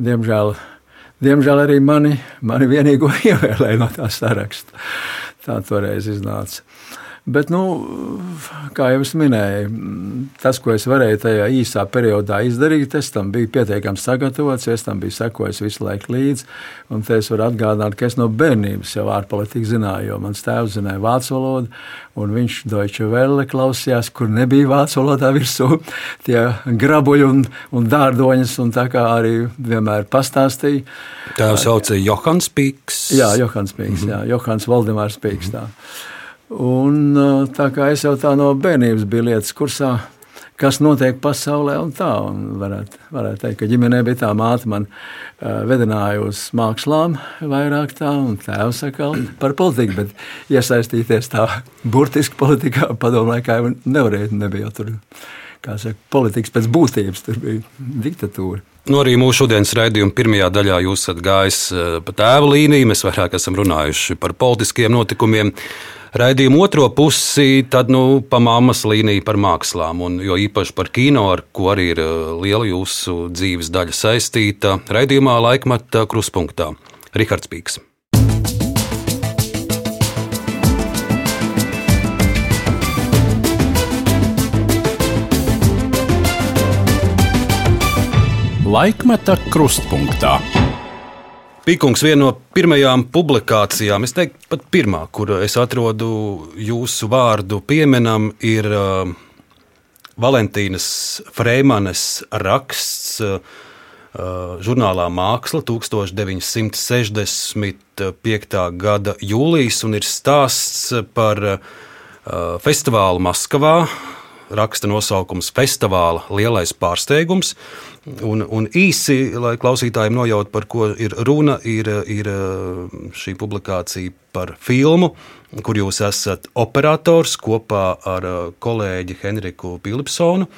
diemžēl, diemžēl arī mani, mani vienīgo ievēlēja no tā saraksta. Tā toreiz iznāca. Bet, nu, kā jau minēju, tas, ko es varēju tajā īsā periodā izdarīt, es tam biju pietiekami sagatavots, es tam biju sekojis visu laiku līdzi. Un te es varu atgādināt, ka es no bērnības jau ārpolitiku zināju, jo mans tēvs zināja vācu valodu, un viņš Deutsche Welle klausījās, kur nebija vācu valodā virsū tie grabuļi un, un dārdoņas, un tā kā arī vienmēr pastāstīja. Tēvs sauca Johans Pīks. Jā, Johans Pīks, mm -hmm. jā, Johans Valdemārs Pīks. Tā. Un, tā kā es jau tā no bērnības biju lietas kursā, kas notiek pasaulē, un tā un varētu, varētu teikt, ka ģimenē bija tā māte man uh, vedināja uz mākslām vairāk tā, un tēvs atkal par politiku, bet iesaistīties tā burtiski politikā padomu laikā nevarēja, nebija jau tur, saka, politikas pēc būtības, tur bija diktatūra. Nu, arī mūsu šodienas raidījuma pirmajā daļā jūs esat gājis pa tēva līniju. Mēs vairāk esam runājuši par politiskiem notikumiem. Raidījuma otro pusi, tad nu, pa mammas līniju par mākslām, un jo īpaši par kino, ar ko arī ir liela jūsu dzīves daļa saistīta. Raidījumā laikmata kruspunktā Rihards Pīks. Laikmeta krustpunktā. Pīkungs viena no pirmajām publikācijām, es teiktu, pat pirmā, kur es atrodu jūsu vārdu pieminam, ir uh, Valentīnas Freimanes raksts uh, žurnālā Māksla 1965. gada jūlijas, un ir stāsts par uh, festivālu Maskavā. Raksta nosaukums Festivāla lielais pārsteigums. Un, un īsi, lai klausītājiem nojautu, par ko ir runa, ir, ir šī publikācija par filmu, kur jūs esat operators kopā ar kolēģi Henriku Pilipsonu.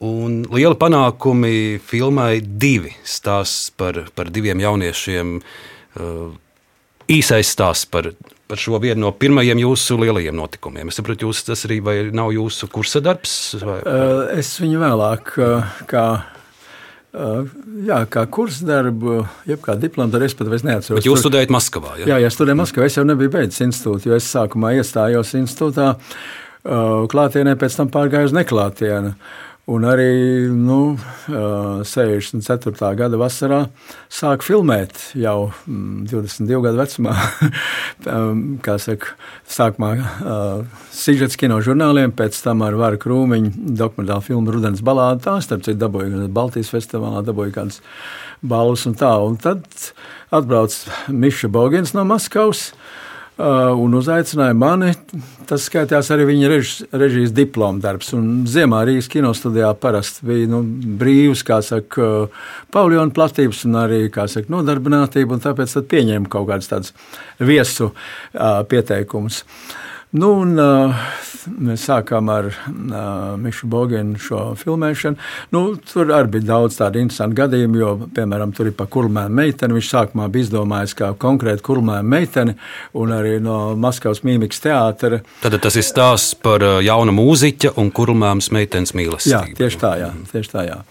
Un liela panākumi filmai divi stāsts par, par diviem jauniešiem. Īsais stāsts par, par šo vienu no pirmajiem jūsu lielajiem notikumiem. Es saprotu, jūs, tas arī nav jūsu kursa darbs? Vai? Es viņu vēlāk, kā Jā, kā kursa darbu, jeb kā diplomu darbu, es pat neatceros. Bet jūs studējat Maskavā? Ja? Jā, jā, studēju Maskavā. Es jau nebiju beidzis institūtu, jo es sākumā iestājos institūtā, klātienē, pēc tam pārgāju uz neklātienu. Un arī nu, 64. gada vasarā sāku filmēt jau 22 mm, gadu vecumā. Kā saka, sākumā sižets kino žurnāliem, pēc tam ar Vāru Krūmiņu dokumentālu filmu Rudens balādu. Tā, starp citu, dabūju gan Baltijas festivālā, dabūju kādas balvas un tā. Un tad atbrauc Miša Bogins no Maskavas. Uh, un uzaicināja mani. Tas skaitās arī viņa rež, režijas diploma darbs. Un ziemā Rīgas kinostudijā parasti bija nu, brīvs, kā saka, paviljonu platības un arī, saka, nodarbinātība, un tāpēc pieņēma kaut kādas tādas viesu uh, pieteikumus. Uh, Nu, un, uh, mēs sākām ar uh, Mišu Bogenu šo filmēšanu. Nu, tur arī bija daudz tādu interesantu gadījumu, jo, piemēram, tur ir pa kurlmēnu meiteni. Viņš sākumā bija izdomājis kā konkrēti kurlmēnu meiteni un arī no Maskavas mīmikas teātra. Tad tas ir stāsts par uh, jaunu mūziķa un kurlmēnas meitenes mīlestību. Jā, tieši tā, jā. Tieši tā, jā.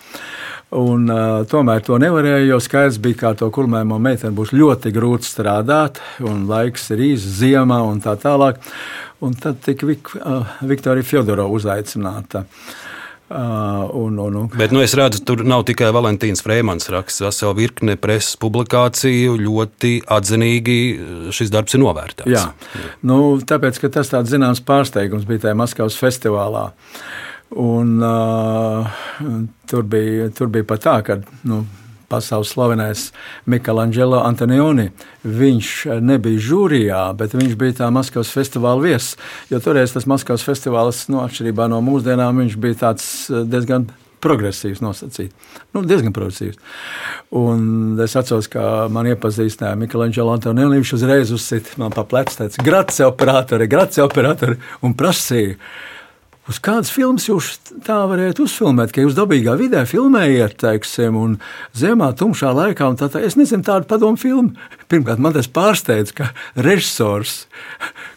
Un, uh, tomēr to nevarēja, jo skaidrs bija, ka to kurmēmo meiteni būs ļoti grūti strādāt, un laiks ir īsts, ziemā un tā tālāk. Un tad tika Vik, uh, Viktorija Fjodorova uzaicināta. Uh, un, un, un. Bet nu, es redzu, tur nav tikai Valentīns Freemans raksts, vesela virkne preses publikāciju. Ļoti atzinīgi šis darbs ir novērtēts. Jā, nu, tāpēc, ka tas tāds zināms pārsteigums bija tajā Maskavas festivālā. Un, uh, tur, bija, tur bija pat tā, ka nu, pasaules slavenais Michelangelo Antonioni. Viņš nebija žūrijā, bet viņš bija tā Maskavas festivāla viesis. Jo toreiz tas Maskavas festivāls, nu, atšķirībā no mūsdienām, viņš bija tāds diezgan progresīvs nosacīt. Nu, diezgan progresīvs. Un es atceros, ka man iepazīstināja Michelangelo Antonioni. Viņš uzreiz uzsita man pa plecu, teica, grazie operatori, grazie operatori, un prasīja. Uz kādas filmas jūs tā varētu uzfilmēt, ka jūs dabīgā vidē filmējat, teiksim, un zemā, tumšā laikā, tā tā. Es nezinu tādu padomu filmu. Pirmkārt, man tas pārsteidz, ka režisors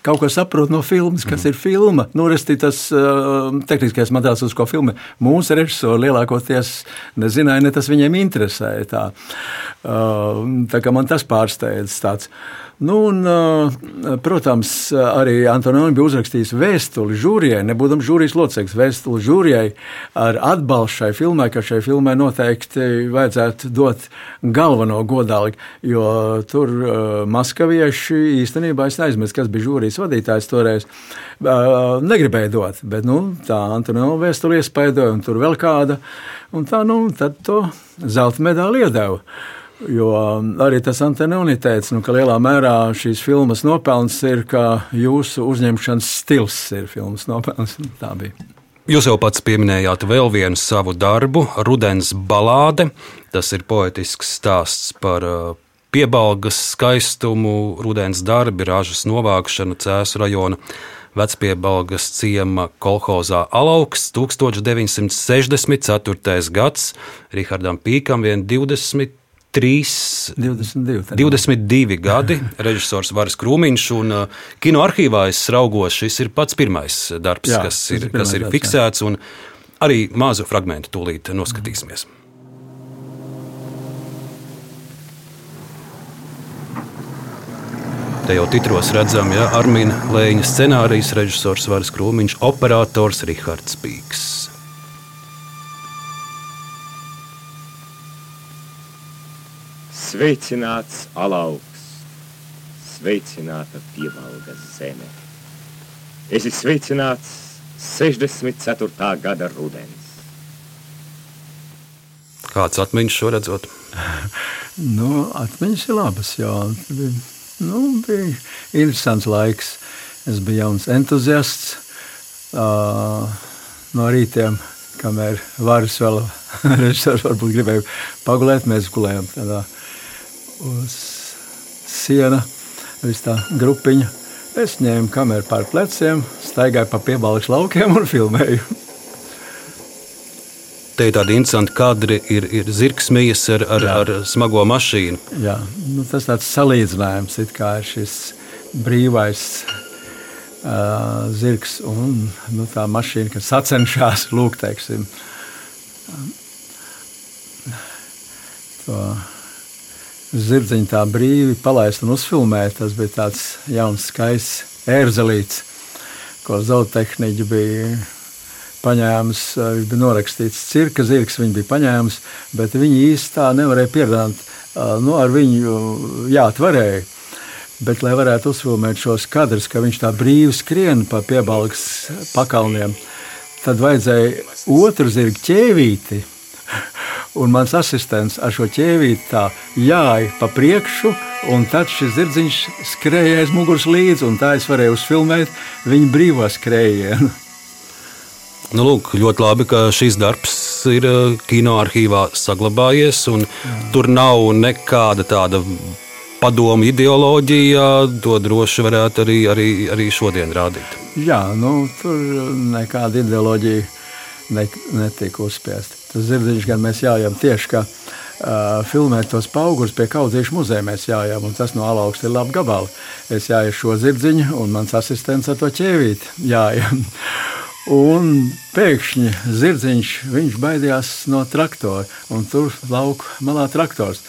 kaut ko saprot no filmas, kas mm. ir filma. Nu, resti tas uh, tehniskais materiāls, uz ko filmē. Mūsu režisori lielākoties nezināja, ne tas viņiem interesēja. Tā, uh, tā kā man tas pārsteidz tāds. Nu, un, protams, arī Antonioni bija uzrakstījis vēstuli žūrijai, nebūdams žūrijas loceklis, vēstuli žūrijai ar atbalstu šai filmai, ka šai filmai noteikti vajadzētu dot galveno godāli, jo tur maskavieši īstenībā es neaizmirsu, kas bija žūrijas vadītājs toreiz. Negribēja dot, bet nu, tā Antonioni vēstuli iespaidoja, un tur vēl kāda, un tā, nu, tad to zelta medaļu iedeva. Jo um, arī tas Antonioni teica, nu, ka lielā mērā šīs filmas nopelns ir, ka jūsu uzņemšanas stils ir filmas nopelns. Tā bija. Jūs jau pats pieminējāt vēl vienu savu darbu, Rudens balāde. Tas ir poetisks stāsts par uh, piebalgas skaistumu, rudens darbi, ražas novākšanu Cēzu rajona vecpiebalgas ciema kolhozā Alauks 1964. gads. Rihardam Pīkam vien 20 3, 22, 22 gadi. Režisors Varis Krūmiņš un uh, kino arhīvā es raugos. Šis ir pats pirmais darbs, jā, kas ir, ir kas ir darbs, fiksēts. Arī mazu fragment tūlīt noskatīsimies. Te jau titros redzam, ja Armīna Lēņa scenārijas režisors Varis Krūmiņš, operators Rihards Pīks. Sveicināts alauks, sveicināta pievalga zeme. Es esmu sveicināts 64. gada rudens. Kāds atmiņas šo redzot? nu, atmiņas ir labas, jo bija, nu, bija interesants laiks. Es biju jauns entuziasts. Uh, no rītiem, kamēr varas vēl režisors varbūt gribēja pagulēt, mēs gulējām tādā uz siena, vis tā grupiņa. Es ņēmu kameru pār pleciem, staigāju pa piebalgas laukiem un filmēju. Te ir tādi interesanti kadri, ir, ir zirgs mijas ar, ar, Jā. ar smago mašīnu. Jā, nu, tas tāds salīdzinājums kā ir šis brīvais uh, zirgs un nu, tā mašīna, kas sacenšas lūk, teiksim, to zirdziņu tā brīvi palaist un uzfilmēt. Tas bija tāds jauns, skaists ērzelīts, ko zootehniķi bija paņēmis. Viņš bija norakstīts cirka zirgs, viņi bija paņēmis, bet viņi īsti tā nevarēja pierādīt. Nu, ar viņu jāatvarēja. Bet, lai varētu uzfilmēt šos kadrus, ka viņš tā brīvi skrien pa piebalgas pakalniem, tad vajadzēja otru zirgu ķēvīti un mans asistents ar šo ķēvīti tā jāja pa priekšu, un tad šis zirdziņš skrēja aiz muguras līdzi, un tā es varēju uzfilmēt viņa brīvā skrējienu. Nu, lūk, ļoti labi, ka šis darbs ir eh, kino arhīvā saglabājies. Tur nav nekāda tāda padomu ideoloģija. To droši varētu arī, arī, arī šodien rādīt. Jā, nu, tur nekāda ideoloģija ne, netika uzspiesta. Tas zirdziņš gan mēs jājām tieši kā uh, filmēt tos augurus pie kaudzīšu muzeja. Mēs jājām, un tas no alaugsta ir labi gabali. Es jāju šo zirdziņu, un mans asistents ar to ķēvīti jājām. Un pēkšņi zirdziņš baidījās no traktora, un tur lauka malā traktors.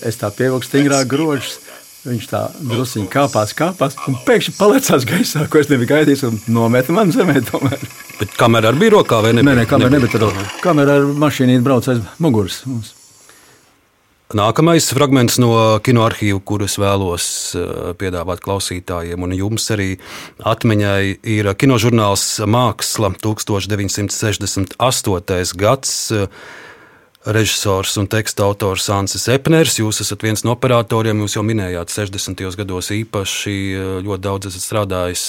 Es tā pievilku stingrāk grožus, Viņš tā druskuļi kāpās, kāpās, un pēkšņi palicās gaisā, ko es nebiju gaidījis, un nometa man zemē. Tomēr. Bet kamera arī bija rokā, vai ne? Nē, nē kamera nebija. nebija kamera ar mašīnu brauc aiz muguras. Mums. Nākamais fragments no kinoarchīva, kurus vēlos eh, piedāvāt klausītājiem, un jums arī atmiņai, ir kinožurnāls Māksla 1968. gads. Režisors un teksta autors Ansis Epners. Jūs esat viens no operatoriem. Jūs jau minējāt, 60. gados īpaši ļoti daudz esat strādājis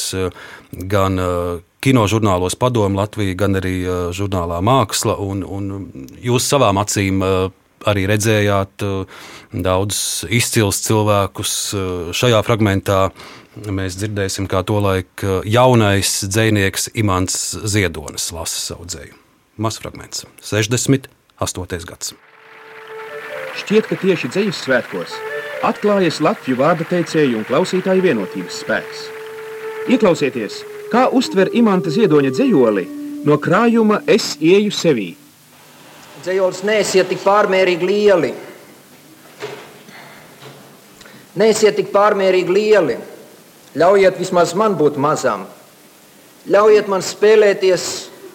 gan kinožurnālos Padomu Latviju, gan arī žurnālā Māksla. Un, un jūs savām acīm arī redzējāt daudzus izcils cilvēkus. Šajā fragmentā mēs dzirdēsim, kā tolaik jaunais dzinieks Imants Ziedonis lasa savu dzēju. Mazs fragments - 60. 8. gads. Šķiet, ka tieši dzīslas svētkos atklājas Latviju vārda teicēju un klausītāju vienotības spēks. Ieklausieties, kā uztver imanta ziedoņa dzējoli no krājuma Es ieju sevī. Dzējolis neesiet tik pārmērīgi lieli. Neesiet tik pārmērīgi lieli. Ļaujiet vismaz man būt mazam. Ļaujiet man spēlēties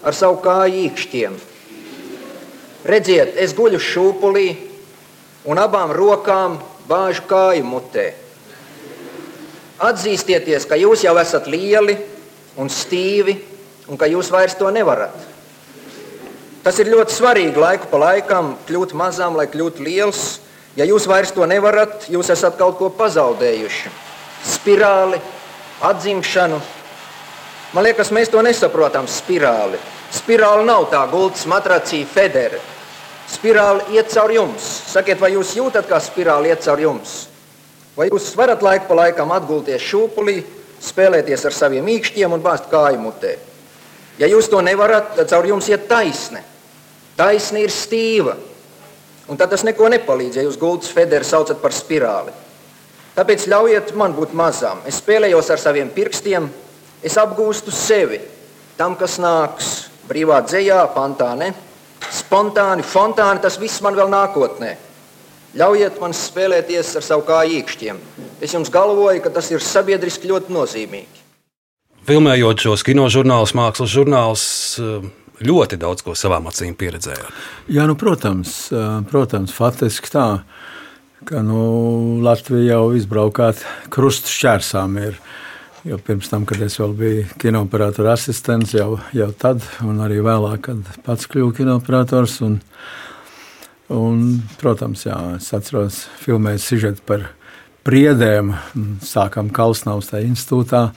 ar savu kāju īkšķiem. Redziet, es guļu šūpulī un abām rokām bāžu kāju mutē. Atzīstieties, ka jūs jau esat lieli un stīvi un ka jūs vairs to nevarat. Tas ir ļoti svarīgi laiku pa laikam kļūt mazam, lai kļūtu liels. Ja jūs vairs to nevarat, jūs esat kaut ko pazaudējuši. Spirāli, atzimšanu. Man liekas, mēs to nesaprotam. Spirāli. Spirāli nav tā gultas matracī federa. Spirāli iet caur jums. Sakiet, vai jūs jūtat, kā spirāli iet caur jums? Vai jūs varat laiku pa laikam atgulties šūpulī, spēlēties ar saviem īkšķiem un bāzt kāju mutē? Ja jūs to nevarat, tad caur jums iet taisne. Taisne ir stīva. Un tad tas neko nepalīdz, ja jūs gultas federu saucat par spirāli. Tāpēc ļaujiet man būt mazam. Es spēlējos ar saviem pirkstiem, es apgūstu sevi tam, kas nāks brīvā dzējā, pantā. Ne? Spontāni, fontāni, tas viss man vēl nākotnē. Ļaujiet man spēlēties ar savu kāju īkšķiem. Es jums galvoju, ka tas ir sabiedriski ļoti nozīmīgi. Filmējot šos kinožurnālus, mākslas žurnālus, ļoti daudz ko savām acīm pieredzējāt. Jā, nu, protams, protams, faktiski tā, ka nu, Latvija jau izbraukāt krustu šķērsām. Ir. Jo pirms tam, kad es vēl biju kinooperatora asistents, jau, jau tad, un arī vēlāk, kad pats kļuvu kinooperators. Un, un, protams, jā, es atceros, filmēju sižetu par priedēm, sākām Kalsnavas institūtā.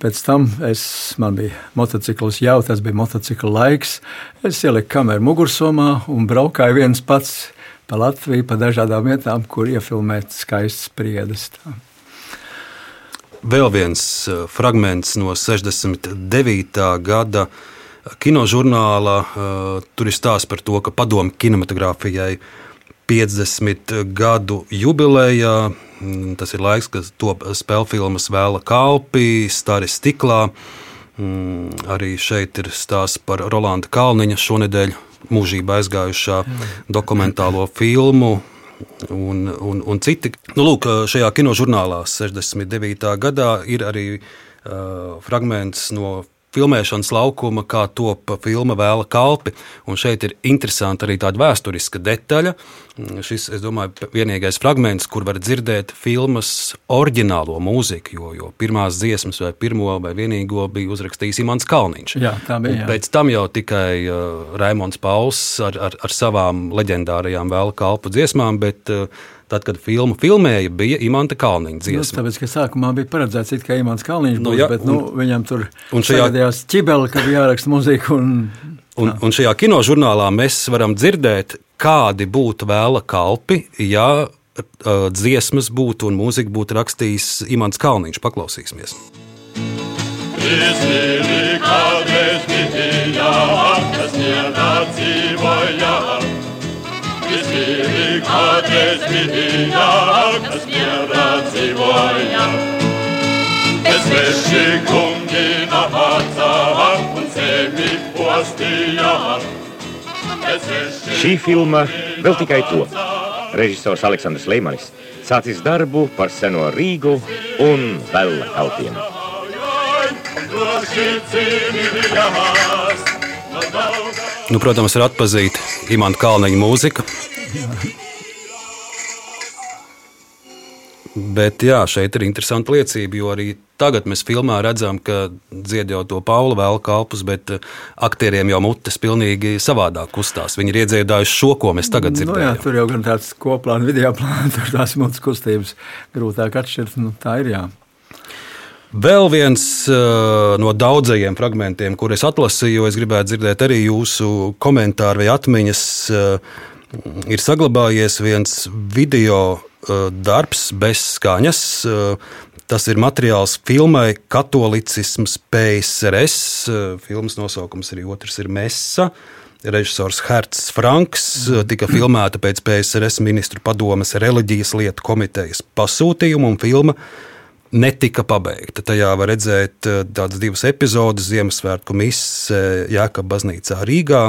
Pēc tam es, man bija motocikls jau, tas bija motocikla laiks. Es ieliku kameru mugursomā un braukāju viens pats pa Latviju, pa dažādām vietām, kur iefilmēt skaistas priedes. Tā. Vēl viens eh, fragments no 69. gada kinožurnāla. Eh, tur ir stāsts par to, ka padomu kinematogrāfijai 50 gadu jubilejā. Mm, tas ir laiks, kad top spēļu filmas Vēla kalpi, Stari stiklā. Mm, arī šeit ir stāsts par Rolanda Kalniņa šonadēļ mūžībā aizgājušā dokumentālo filmu un, un, un citi. Nu, lūk, šajā kinožurnālā 69. gadā ir arī uh, fragments no filmēšanas laukuma, kā top filma Vēla kalpi. Un šeit ir interesanti arī tāda vēsturiska detaļa. Šis, es domāju, vienīgais fragments, kur var dzirdēt filmas oriģinālo mūziku, jo, jo pirmās dziesmas vai pirmo vai vienīgo bija uzrakstījis Imants Kalniņš. Jā, tā bija. Jā. Un pēc tam jau tikai uh, Raimons Pauls ar, ar, ar savām leģendārajām Vēla kalpu dziesmām, bet uh, Tad, kad filmu filmēja, bija Imants Kalniņš Nu, dziesma. tāpēc, ka sākumā bija paredzēts, it kā Imants Kalniņš Nu, būs, jā, bet nu, un- viņam tur un šajā- sagadījās ķibeli, kad jāraksta muzika. Un, Un, un šajā kinožurnālā mēs varam dzirdēt, kādi būtu vēla kalpi, ja uh, dziesmas būtu un mūzika būtu rakstījis Imants Kalniņš. Paklausīsimies! Izmīli kādreiz bija, kas dienā dzīvoja. Kādreiz bija, kas dienā dzīvoja. Es veši kungi nāca un sevi postīja. Šī filma vēl tikai top. Režisors Aleksandrs Leimanis sācis darbu par seno Rīgu un Vella kalpiem. Nu, protams, var atpazīt Imants Kalniņa mūziku. Bet jā, šeit ir interesanta liecība, jo arī tagad mēs filmā redzam, ka dzied jau to Paula vēl kalpus, bet eh, aktieriem jau mutes pilnīgi savādāk kustās. Viņi ir iedziedājuši šo, ko mēs tagad dzirdējam. Nu, jā, tur jau gan tāds koplāns, video plāns, tur tās mutes kustības grūtāk atšķirt. Nu, tā ir jā. Vēl viens uh, no daudzajiem fragmentiem, kurus atlasīju, es gribētu dzirdēt arī jūsu komentāru vai atmiņas. Uh, ir saglabājies viens video darbs bez skaņas. Uh, Tas ir materiāls filmai Katolicisms PSRS. Filmas nosaukums arī otrs ir Mesa. Režisors Herts Franks tika filmēta pēc PSRS ministru padomes reliģijas lietu komitejas pasūtījuma, un filma netika pabeigta. Tajā var redzēt tādas divas epizodes - Ziemassvētku misija Jēkabā baznīcā Rīgā.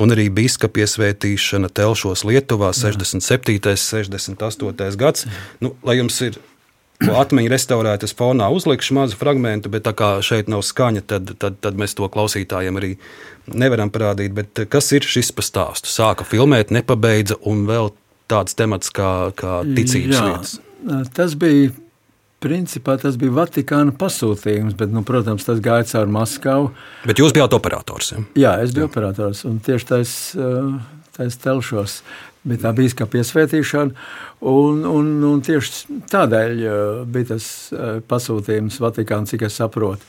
Un arī biskupa piesvētīšana Telšos Lietuvā 67. un 68. gads. Nu, lai jums ir ko atmiņu restaurēt, es fonā uzlikšu mazu fragment, bet tā kā šeit nav skaņa, tad, tad, tad mēs to klausītājiem arī nevaram parādīt. Bet kas ir šis pa stāstu? Sāka filmēt, nepabeidza un vēl tāds temats kā, kā ticības Jā, lietas. Tas bija. Principā tas bija Vatikāna pasūtījums, bet, nu, protams, tas gāja caur Maskavu. Bet jūs bijāt operators. Ja? Jā, es biju jā. operators. Un tieši tais, tais telšos bija tā bija kā piesvētīšana. Un, un, un tieši tādēļ bija tas pasūtījums Vatikānam, cik es saprotu.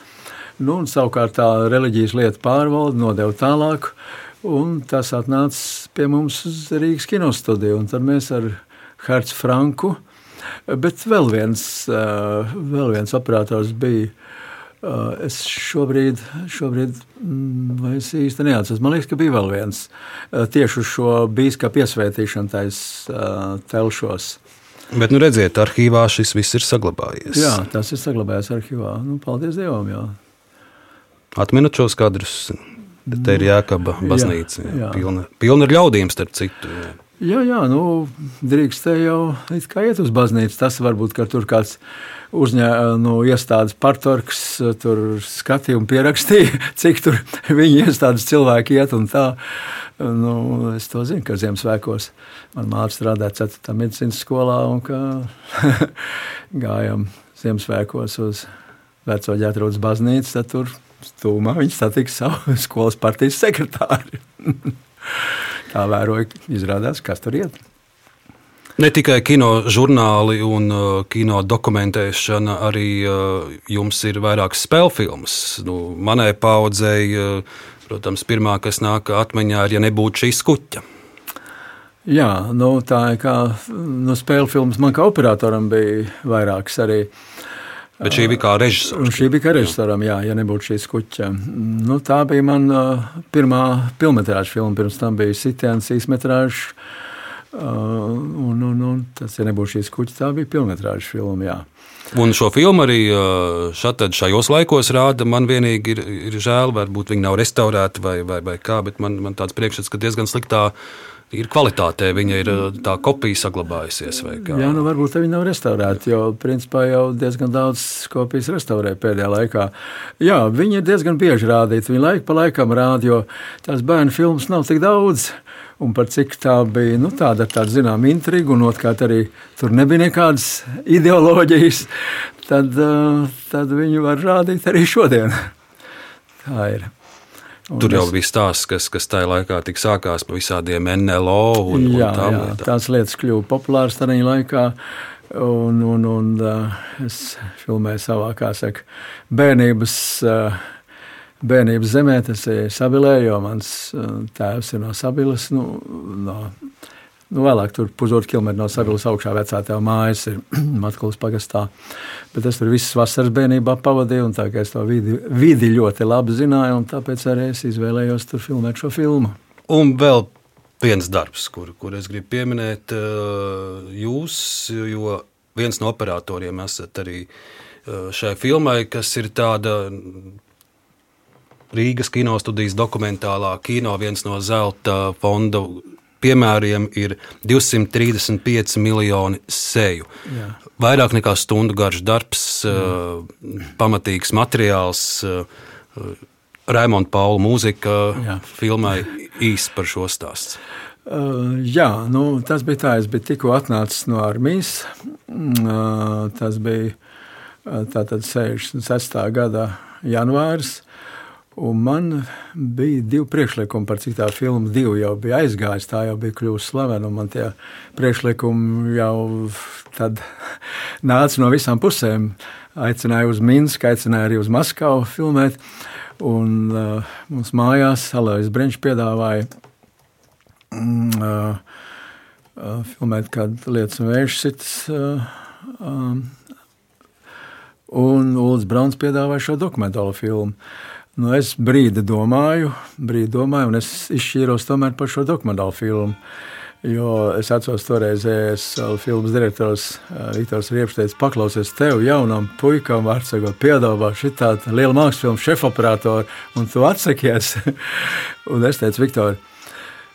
Nu, savukārt tā reliģijas lieta pārvalde nodeva tālāk, un tas atnāca pie mums uz Rīgas kinostudiju. Tad mēs ar Hercu Franku, bet vēl viens, vēl viens operators bija. Es šobrīd, šobrīd mm, es īsti neatceros. Man liekas, ka bija vēl viens tieši uz šo biskupa piesvētīšanu taisa telšos. Bet, nu, redziet, arhīvā šis viss ir saglabājies. Jā, tas ir saglabājies arhīvā. Nu, paldies Dievam! Jā. Atminat šos kadrus? Te ir Jēkaba baznīca. Jā, jā. Pilna, pilna ar ļaudīm, starp citu. Jā. Jā, jā, nu, drīkst jau iet uz baznīcu. Tas varbūt, ka tur kāds uzņēma no nu, iestādes partorgs, tur skatīja un pierakstīja, cik tur viņa iestādes cilvēki iet un tā. Nu, es to zinu, ka Ziemassvētkos man māte strādāja 4. medicīnas skolā un ka gājām Ziemassvētkos uz veco ģētrūdas baznīcu, tad tur stūmā viņi satiks savu skolas partijas sekretāri. Tā vēroja, izrādās, kas tur iet. Ne tikai kino žurnāli un uh, kino dokumentēšana, arī uh, jums ir vairākas spēļu filmas. Nu, manai paudzei, uh, protams, pirmā, kas nāk atmiņā, ir, ja nebūtu šī skuķa. Jā, nu, tā ir kā nu, spēļu filmas. Man kā operatoram bija vairākas arī. Bet šī bija kā režisors. Šī bija kā režisoram, jā, ja nebūtu šī skuķa. Nu, tā bija mana pirmā filmas filma. Pirms tam bija sitiens īsmetrāžs. Un, un, un tas, ja nebūtu šīs kuģis, tā bija pilnmetrāža filma. Jā. Un šo filmu arī šatad, šajos laikos rāda. Man vienīgi ir, ir žēl, varbūt viņi nav restaurēti vai, vai, vai kā, bet man, man tāds priekšstats, ka diezgan sliktā ir kvalitātē, viņa ir uh, tā kopija saglabājusies. Jā, nu varbūt viņi nav restaurēti, jo principā jau diezgan daudz kopijas restaurē pēdējā laikā. Jā, viņi ir diezgan bieži rādīti. Viņi laika pa laikam rāda, jo tās bērnu filmas nav tik daudz un par cik tā bija nu, tāda, tāda zināmā intriga, un otrkārt arī tur nebija nekādas ideoloģijas, tad, uh, tad viņi var rādīt arī šodien. Tā ir. Un Tur jau es... bija stāsts, kas, kas tajā laikā sākās par visādiem NLO un, jā, un tām jā, lietām. Tās lietas kļuva populāras tajā laikā. Un, un, un es filmēju savā, kā saka, bērnības bērnības zemē, tas ir Sabilē, jo mans tēvs ir no Sabilas. Nu, no, nu, vēlāk tur pusotru kilometru no Sabilas augšā vecā tēva mājas ir Matkulas pagastā. Bet es tur visas vasaras bērnībā pavadīju, un tā kā es to vidi, vidi ļoti labi zināju, un tāpēc arī es izvēlējos tur filmēt šo filmu. Un vēl viens darbs, kur, kur es gribu pieminēt uh, jūs, jo viens no operatoriem esat arī uh, šai filmai, kas ir tāda Rīgas kinostudijas dokumentālā kino viens no zelta fonda piemēriem ir 235 miljoni seju. Jā. Vairāk nekā stundu garš darbs, Jā. pamatīgs materiāls. Raimonda Paula mūzika Jā. filmai īsti par šo stāstu. Uh, jā, nu, tas bija tā. Es biju tikko atnācis no armijas. Uh, tas bija uh, tātad 66. gada janvāris. Un man bija divi priekšlikumi, par cik tā filma divi jau bija aizgājusi. Tā jau bija kļuvusi slavena. Man tie priekšlikumi jau nāca no visām pusēm. Aicināja uz Minsku, aicināja arī uz Maskavu filmēt. Un uh, mums mājās Alējas Brenčs piedāvāja mm, uh, uh, filmēt kādu lietu, un vējš sitas. Uh, um, un Ulrichs Browns piedāvāja šo dokumentālo filmu. Nu, es brīdi domāju, brīdi domāju, un es izšķīros tomēr par šo dokumentālo filmu. Jo es atceros, toreiz es filmas direktors uh, Viktors Riepš teica, paklausies tev, jaunam puikam, vārdsakot, piedāvā šitādu lielu mākslas filmu šefoperatoru, un tu atsakies. un es teicu, Viktor,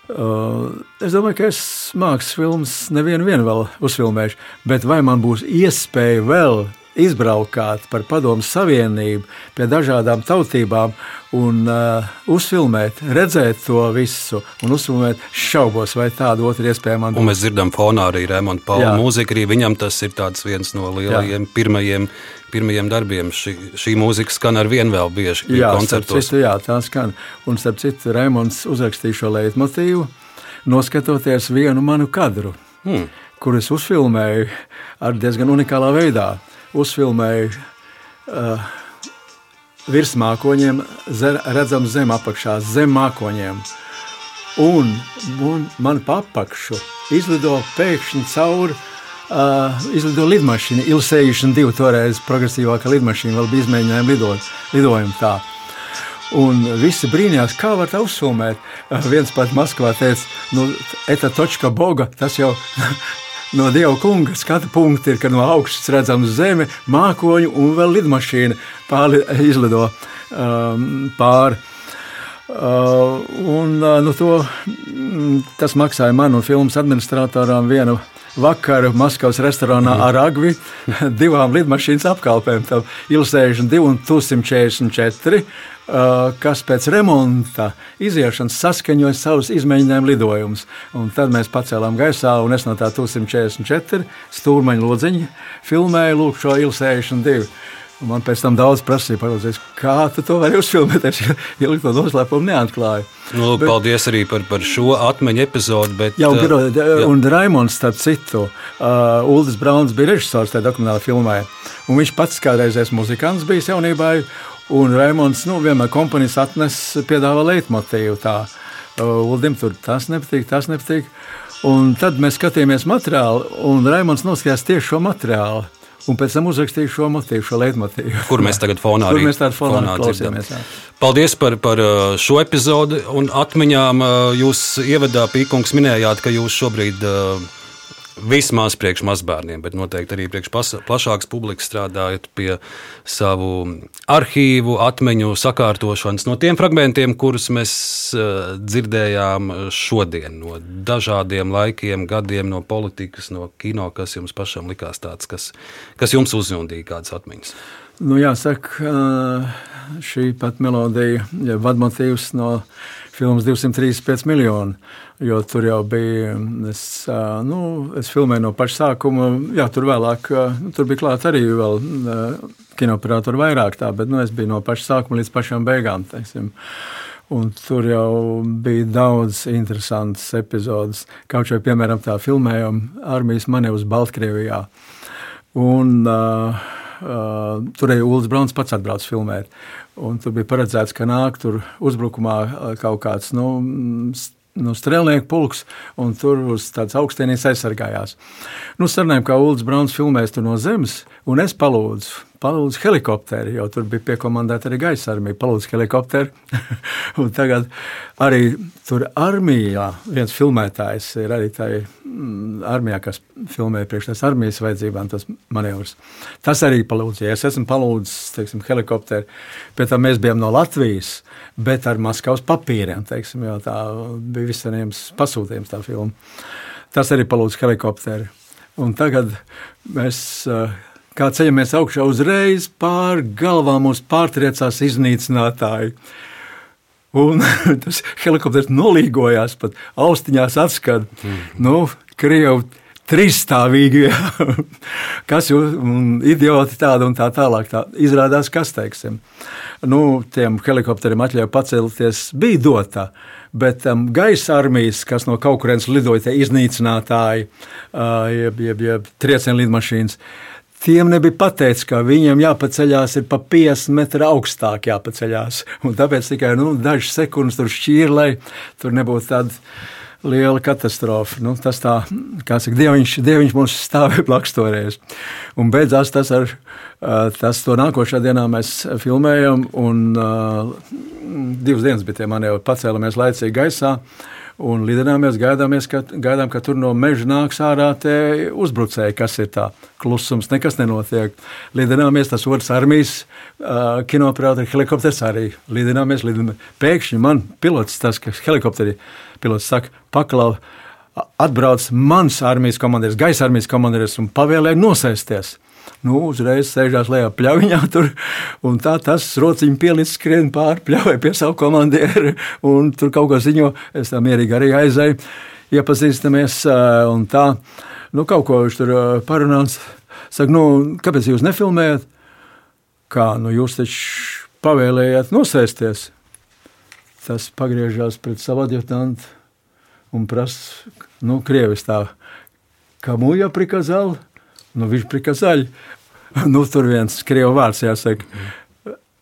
Uh, es domāju, ka es mākslas filmas nevienu vēl uzfilmēšu, bet vai man būs iespēja vēl izbraukāt par Padomu Savienību pie dažādām tautībām un uh, uzfilmēt, redzēt to visu un uzfilmēt, šaubos, vai tādu otru iespēju man. Un mēs dzirdam fonā arī Rēmona Paula mūziku, arī viņam tas ir viens no lielajiem jā. pirmajiem. Pirmajiem darbiem šī, šī mūzika skan ar vienu vēl bieži jā. Citu, jā, tā skan. Un starp citu, Raimons uzrakstīja šo leitmotīvu, noskatoties vienu manu kadru, hmm. kur es uzfilmēju ar diezgan unikālā veidā uzfilmēju uh, virs mākoņiem, redzam zem apakšā, zem mākoņiem. Un, un man papakšu izlido pēkšņi cauri uh, izlido lidmašīna, Il-62, toreiz progresīvākā lidmašīna, vēl bija izmēģinājumi lidot, lidojumu tā. Un visi brīnījās, kā var tā uzfilmēt. Uh, viens pat Maskavā teica, nu, eta točka boga, tas jau no Dieva kunga skatu punkti ir, ka no augšas redzams zeme, mākoņu un vēl lidmašīna pāri izlido um, pāri. Uh, un, uh, nu, to, mm, tas maksāja man un filmas administratoram vienu vakaru Maskavas restorānā mm. ar agvi divām lidmašīnas apkalpēm. Il-62 un 144, kas pēc remonta iziešanas saskaņoja savus izmēģinājumu lidojumus. Un tad mēs pacēlām gaisā, un es no tā 144 stūrmaņa lodziņa filmēju lūk, šo Il-62. Man pēc tam daudz prasīja, paraudzēs, kā tu to vari uzfilmēt. Es ilgi to noslēpumu neatklāju. Nu, bet, paldies arī par, par šo atmiņu epizodi. Bet, jā, un, uh, jā. un Raimons, starp citu, uh, Uldis Brauns bija režisors tajā dokumentālajā filmā. Un viņš pats kādreizējais muzikants bijis jaunībā. Un Raimons nu, vienmēr komponijas atnes, piedāvā leitmotīvu. Tā. Uldim tur tas nepatīk, tas nepatīk. Un tad mēs skatījāmies materiālu, un Raimons noskatījās tieši šo materiālu un pēc tam uzrakstīju šo motīvu, šo leitmotīvu. Kur mēs tagad fonā arī mēs fonā fonā klausāmies. Paldies par, par šo epizodi un atmiņām. Jūs ievadā Pīkungs minējāt, ka jūs šobrīd uh, vismaz priekš mazbērniem, bet noteikti arī priekš plašākas publikas strādājot pie savu arhīvu, atmiņu sakārtošanas no tiem fragmentiem, kurus mēs uh, dzirdējām šodien, no dažādiem laikiem, gadiem, no politikas, no kino, kas jums pašam likās tāds, kas, kas jums uzjundīja kādas atmiņas. Nu, jāsaka, šī pat melodija, ja vadmotīvs no filmas 235 miljoni. Jo tur jau bija. Es, nu, es filmēju no paša sākuma. Jā, tur vēlāk nu, tur bija klāta arī vēl kinooperatori vairāk tā, bet nu, es biju no paša sākuma līdz pašām beigām. Teiksim. Un tur jau bija daudz interesantas epizodes. Kaut vai, piemēram, tā filmējuma armijas manevrs Baltkrievijā. Un, uh, uh, tur arī Ulas Brauns pats atbrauc filmēt. Un tur bija paredzēts, ka nāk tur uzbrukumā kaut kāds nu, nu, strēlnieku pulks, un tur uz tādas augstienes aizsargājās. Nu, sarunājām, kā Ulrichs Brauns filmēs no zemes, un es palūdzu palūdzu helikopteri, jo tur bija piekomandēta arī gaisa armija. Palūdzu helikopteri. tagad arī tur armijā viens filmētājs ir arī tajā mm, armijā, kas filmē priekš tās armijas vajadzībām, tas manevrs. Tas arī palūdzu. Ja es esmu palūdzis, teiksim, helikopteri, pie tam mēs bijām no Latvijas, bet ar Maskavas papīriem, teiksim, jo tā bija visiem pasūtījums tā filma. Tas arī palūdzu helikopteri. Un tagad mēs uh, kā ceļamies augšā, uzreiz pār galvām mums pārtriecās iznīcinātāji. Un tas helikopters nolīgojās, pat austiņās atskata. Mm. Nu, Krievu trīsstāvīgi, kas ir idioti tādi un tā tālāk. Tā izrādās, kas teiksim. Nu, tiem helikopteriem atļauja pacelties, bija dota. Bet um, gaisa armijas, kas no kaut kurienes lidoja, tie iznīcinātāji, uh, jeb, jeb, jeb triecienu lidmašīnas, Tiem nebija pateikts, ka viņiem jāpaceļās pa 50 metru augstāk jāpaceļās. Un tāpēc tikai nu, dažas sekundes tur šķīra, lai tur nebūtu tāda liela katastrofa. Nu, tas tā, kā saka, dieviņš, dieviņš mums stāvēja blakus toreiz. Un beidzās tas ar tas to nākošā dienā mēs filmējam, un uh, divas dienas bija tie mani jau pacēlamies laicīgi gaisā. Un lidināmies, gaidāmies, ka, gaidām, ka tur no meža nāks ārā uzbrucēji, kas ir tā klusums, nekas nenotiek. Lidināmies, tas otrs armijas uh, kinoprāta helikopters arī lidināmies, lidināmies. Pēkšņi man pilots, tas, helikopteri pilots saka, paklau, atbrauc mans armijas komandieris, gaisa armijas komandieris un pavēlēja nosēsties nu, uzreiz sēžās lejā pļaviņā, tur, un tā tas rociņš pielīdz skrien pāri pļavai pie savu komandieru, un tur kaut ko ziņo, es tā mierīgi arī aizēju, iepazīstamies, un tā, nu, kaut ko viņš tur parunāts, saka, nu, kāpēc jūs nefilmējat? Kā, nu, jūs taču pavēlējāt nosēsties. Tas pagriežās pret savu adjutantu un prasa, nu, krievis tā, kamu jau prikazāli? nu, viņš prikazaļ. Nu, tur viens krievu vārds jāsaka.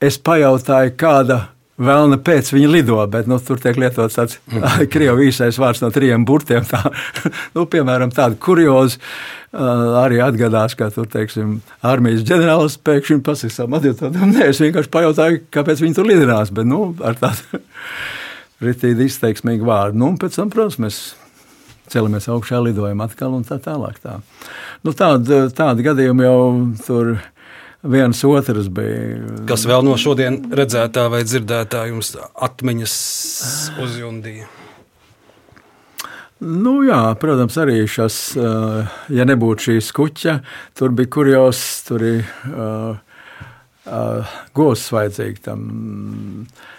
Es pajautāju, kāda Vēlna pēc viņa lido, bet nu, tur tiek lietots tāds krievu īsais vārds no trijiem burtiem. Tā, nu, piemēram, tāda kurioza uh, arī atgadās, ka tur teiksim, armijas ģenerālis pēkšņi pasakā savam adjutantam, nē, es vienkārši pajautāju, kāpēc viņi tur lidinās. Bet nu, ar tādu rītīgu izteiksmīgu vārdu. Nu, pēc tam, protams, mēs celamies augšā, lidojam atkal un tā tālāk. Tā. Nu, tādi, tādi gadījumi jau tur viens otrs bija. Kas vēl no šodien redzētā vai dzirdētā jums atmiņas uzjundīja? Nu, jā, protams, arī šis, ja nebūtu šī skuķa, tur bija kurjos, tur ir uh, uh, gozs vajadzīgi tam. Uh,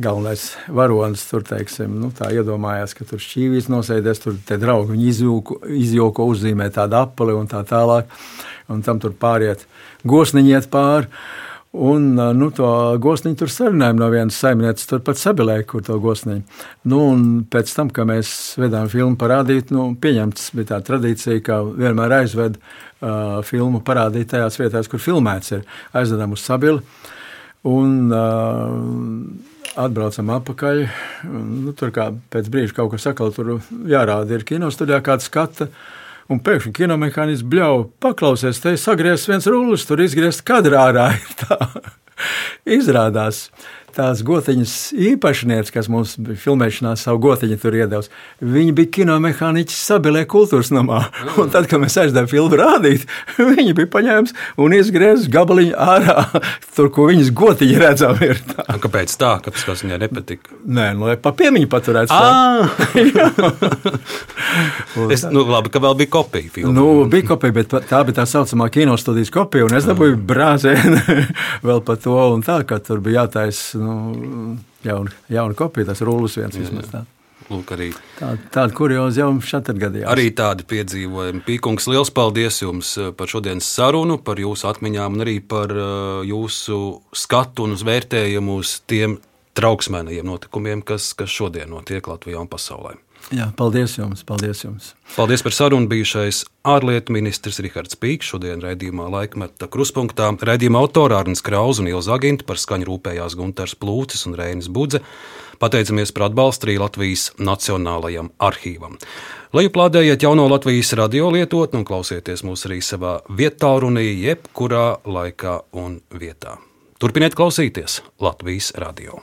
galvenais varonis tur, teiksim, nu, iedomājās, ka tur šķīvīs nosēdies, tur tie draugi viņi izjūko, uzzīmē tādu apli un tā tālāk, un tam tur pāriet gosniņi iet pāri. Un nu, to gosniņu tur sarunājām no vienas saimnieces, tur pat sabilēja, kur to gosniņu. Nu, un pēc tam, kad mēs vedām filmu parādīt, nu, pieņemts bija tā tradīcija, ka vienmēr aizved uh, filmu parādīt tajās vietās, kur filmēts ir. Aizvedam uz sabili. Un uh, atbraucam atpakaļ. Nu, tur kā pēc brīža kaut kas sakal, tur jārāda ir kino studijā kāds skata. Un pēkšņi kinomehānisms bļauj, paklausies, te sagriezts viens rullis, tur izgriezt kadrā ārā. Izrādās, tās gotiņas īpašnieks, kas mums filmēšanā savu gotiņu tur iedevis, viņi bija kinomehāniķis Sabilē kultūras namā. Mm. Un tad, kad mēs aizdevām filmu rādīt, viņi bija paņēmis un izgriezis gabaliņu ārā, tur, ko viņas gotiņi redzam. Ir tā. Kāpēc tā? Kāpēc tas viņai nepatika? Nē, nu, lai pa piemiņu paturētu. es, nu, labi, ka vēl bija kopija. Filmu. Nu, bija kopija, bet tā bija tā saucamā kinostudijas kopija, un es dabūju brāzēnu vēl par to, un tā, ka tur bija jātaisa nu, jauna, jauna kopija, tas rullis viens vismaz tāds. Lūk, arī tā, tāda kurioza jau šeit gadījās. Arī tādi piedzīvojumi. Pīkungs, liels paldies jums eh, par šodienas sarunu, par jūsu atmiņām un arī par uh, jūsu skatu un vērtējumu uz tiem trauksmēnajiem notikumiem, kas, kas šodien notiek Latvijā un pasaulē. Jā, paldies jums, paldies jums. Paldies par sarunu bijušais ārlietu ministrs Rihards Pīks. Šodien raidījumā laikmeta kruspunktā raidījuma autora Arnis Krauz un Ilza Aginta par skaņu rūpējās Gunters Plūcis un Reinis Budze. Pateicamies par atbalstu arī Latvijas Nacionālajam arhīvam. Lai plādējiet jauno Latvijas radio lietotni un klausieties mūs arī savā vietā runī, jebkurā laikā un vietā. Turpiniet klausīties Latvijas radio.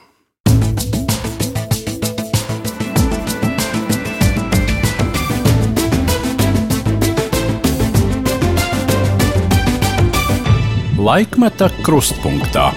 Laikmeta krustpunktā.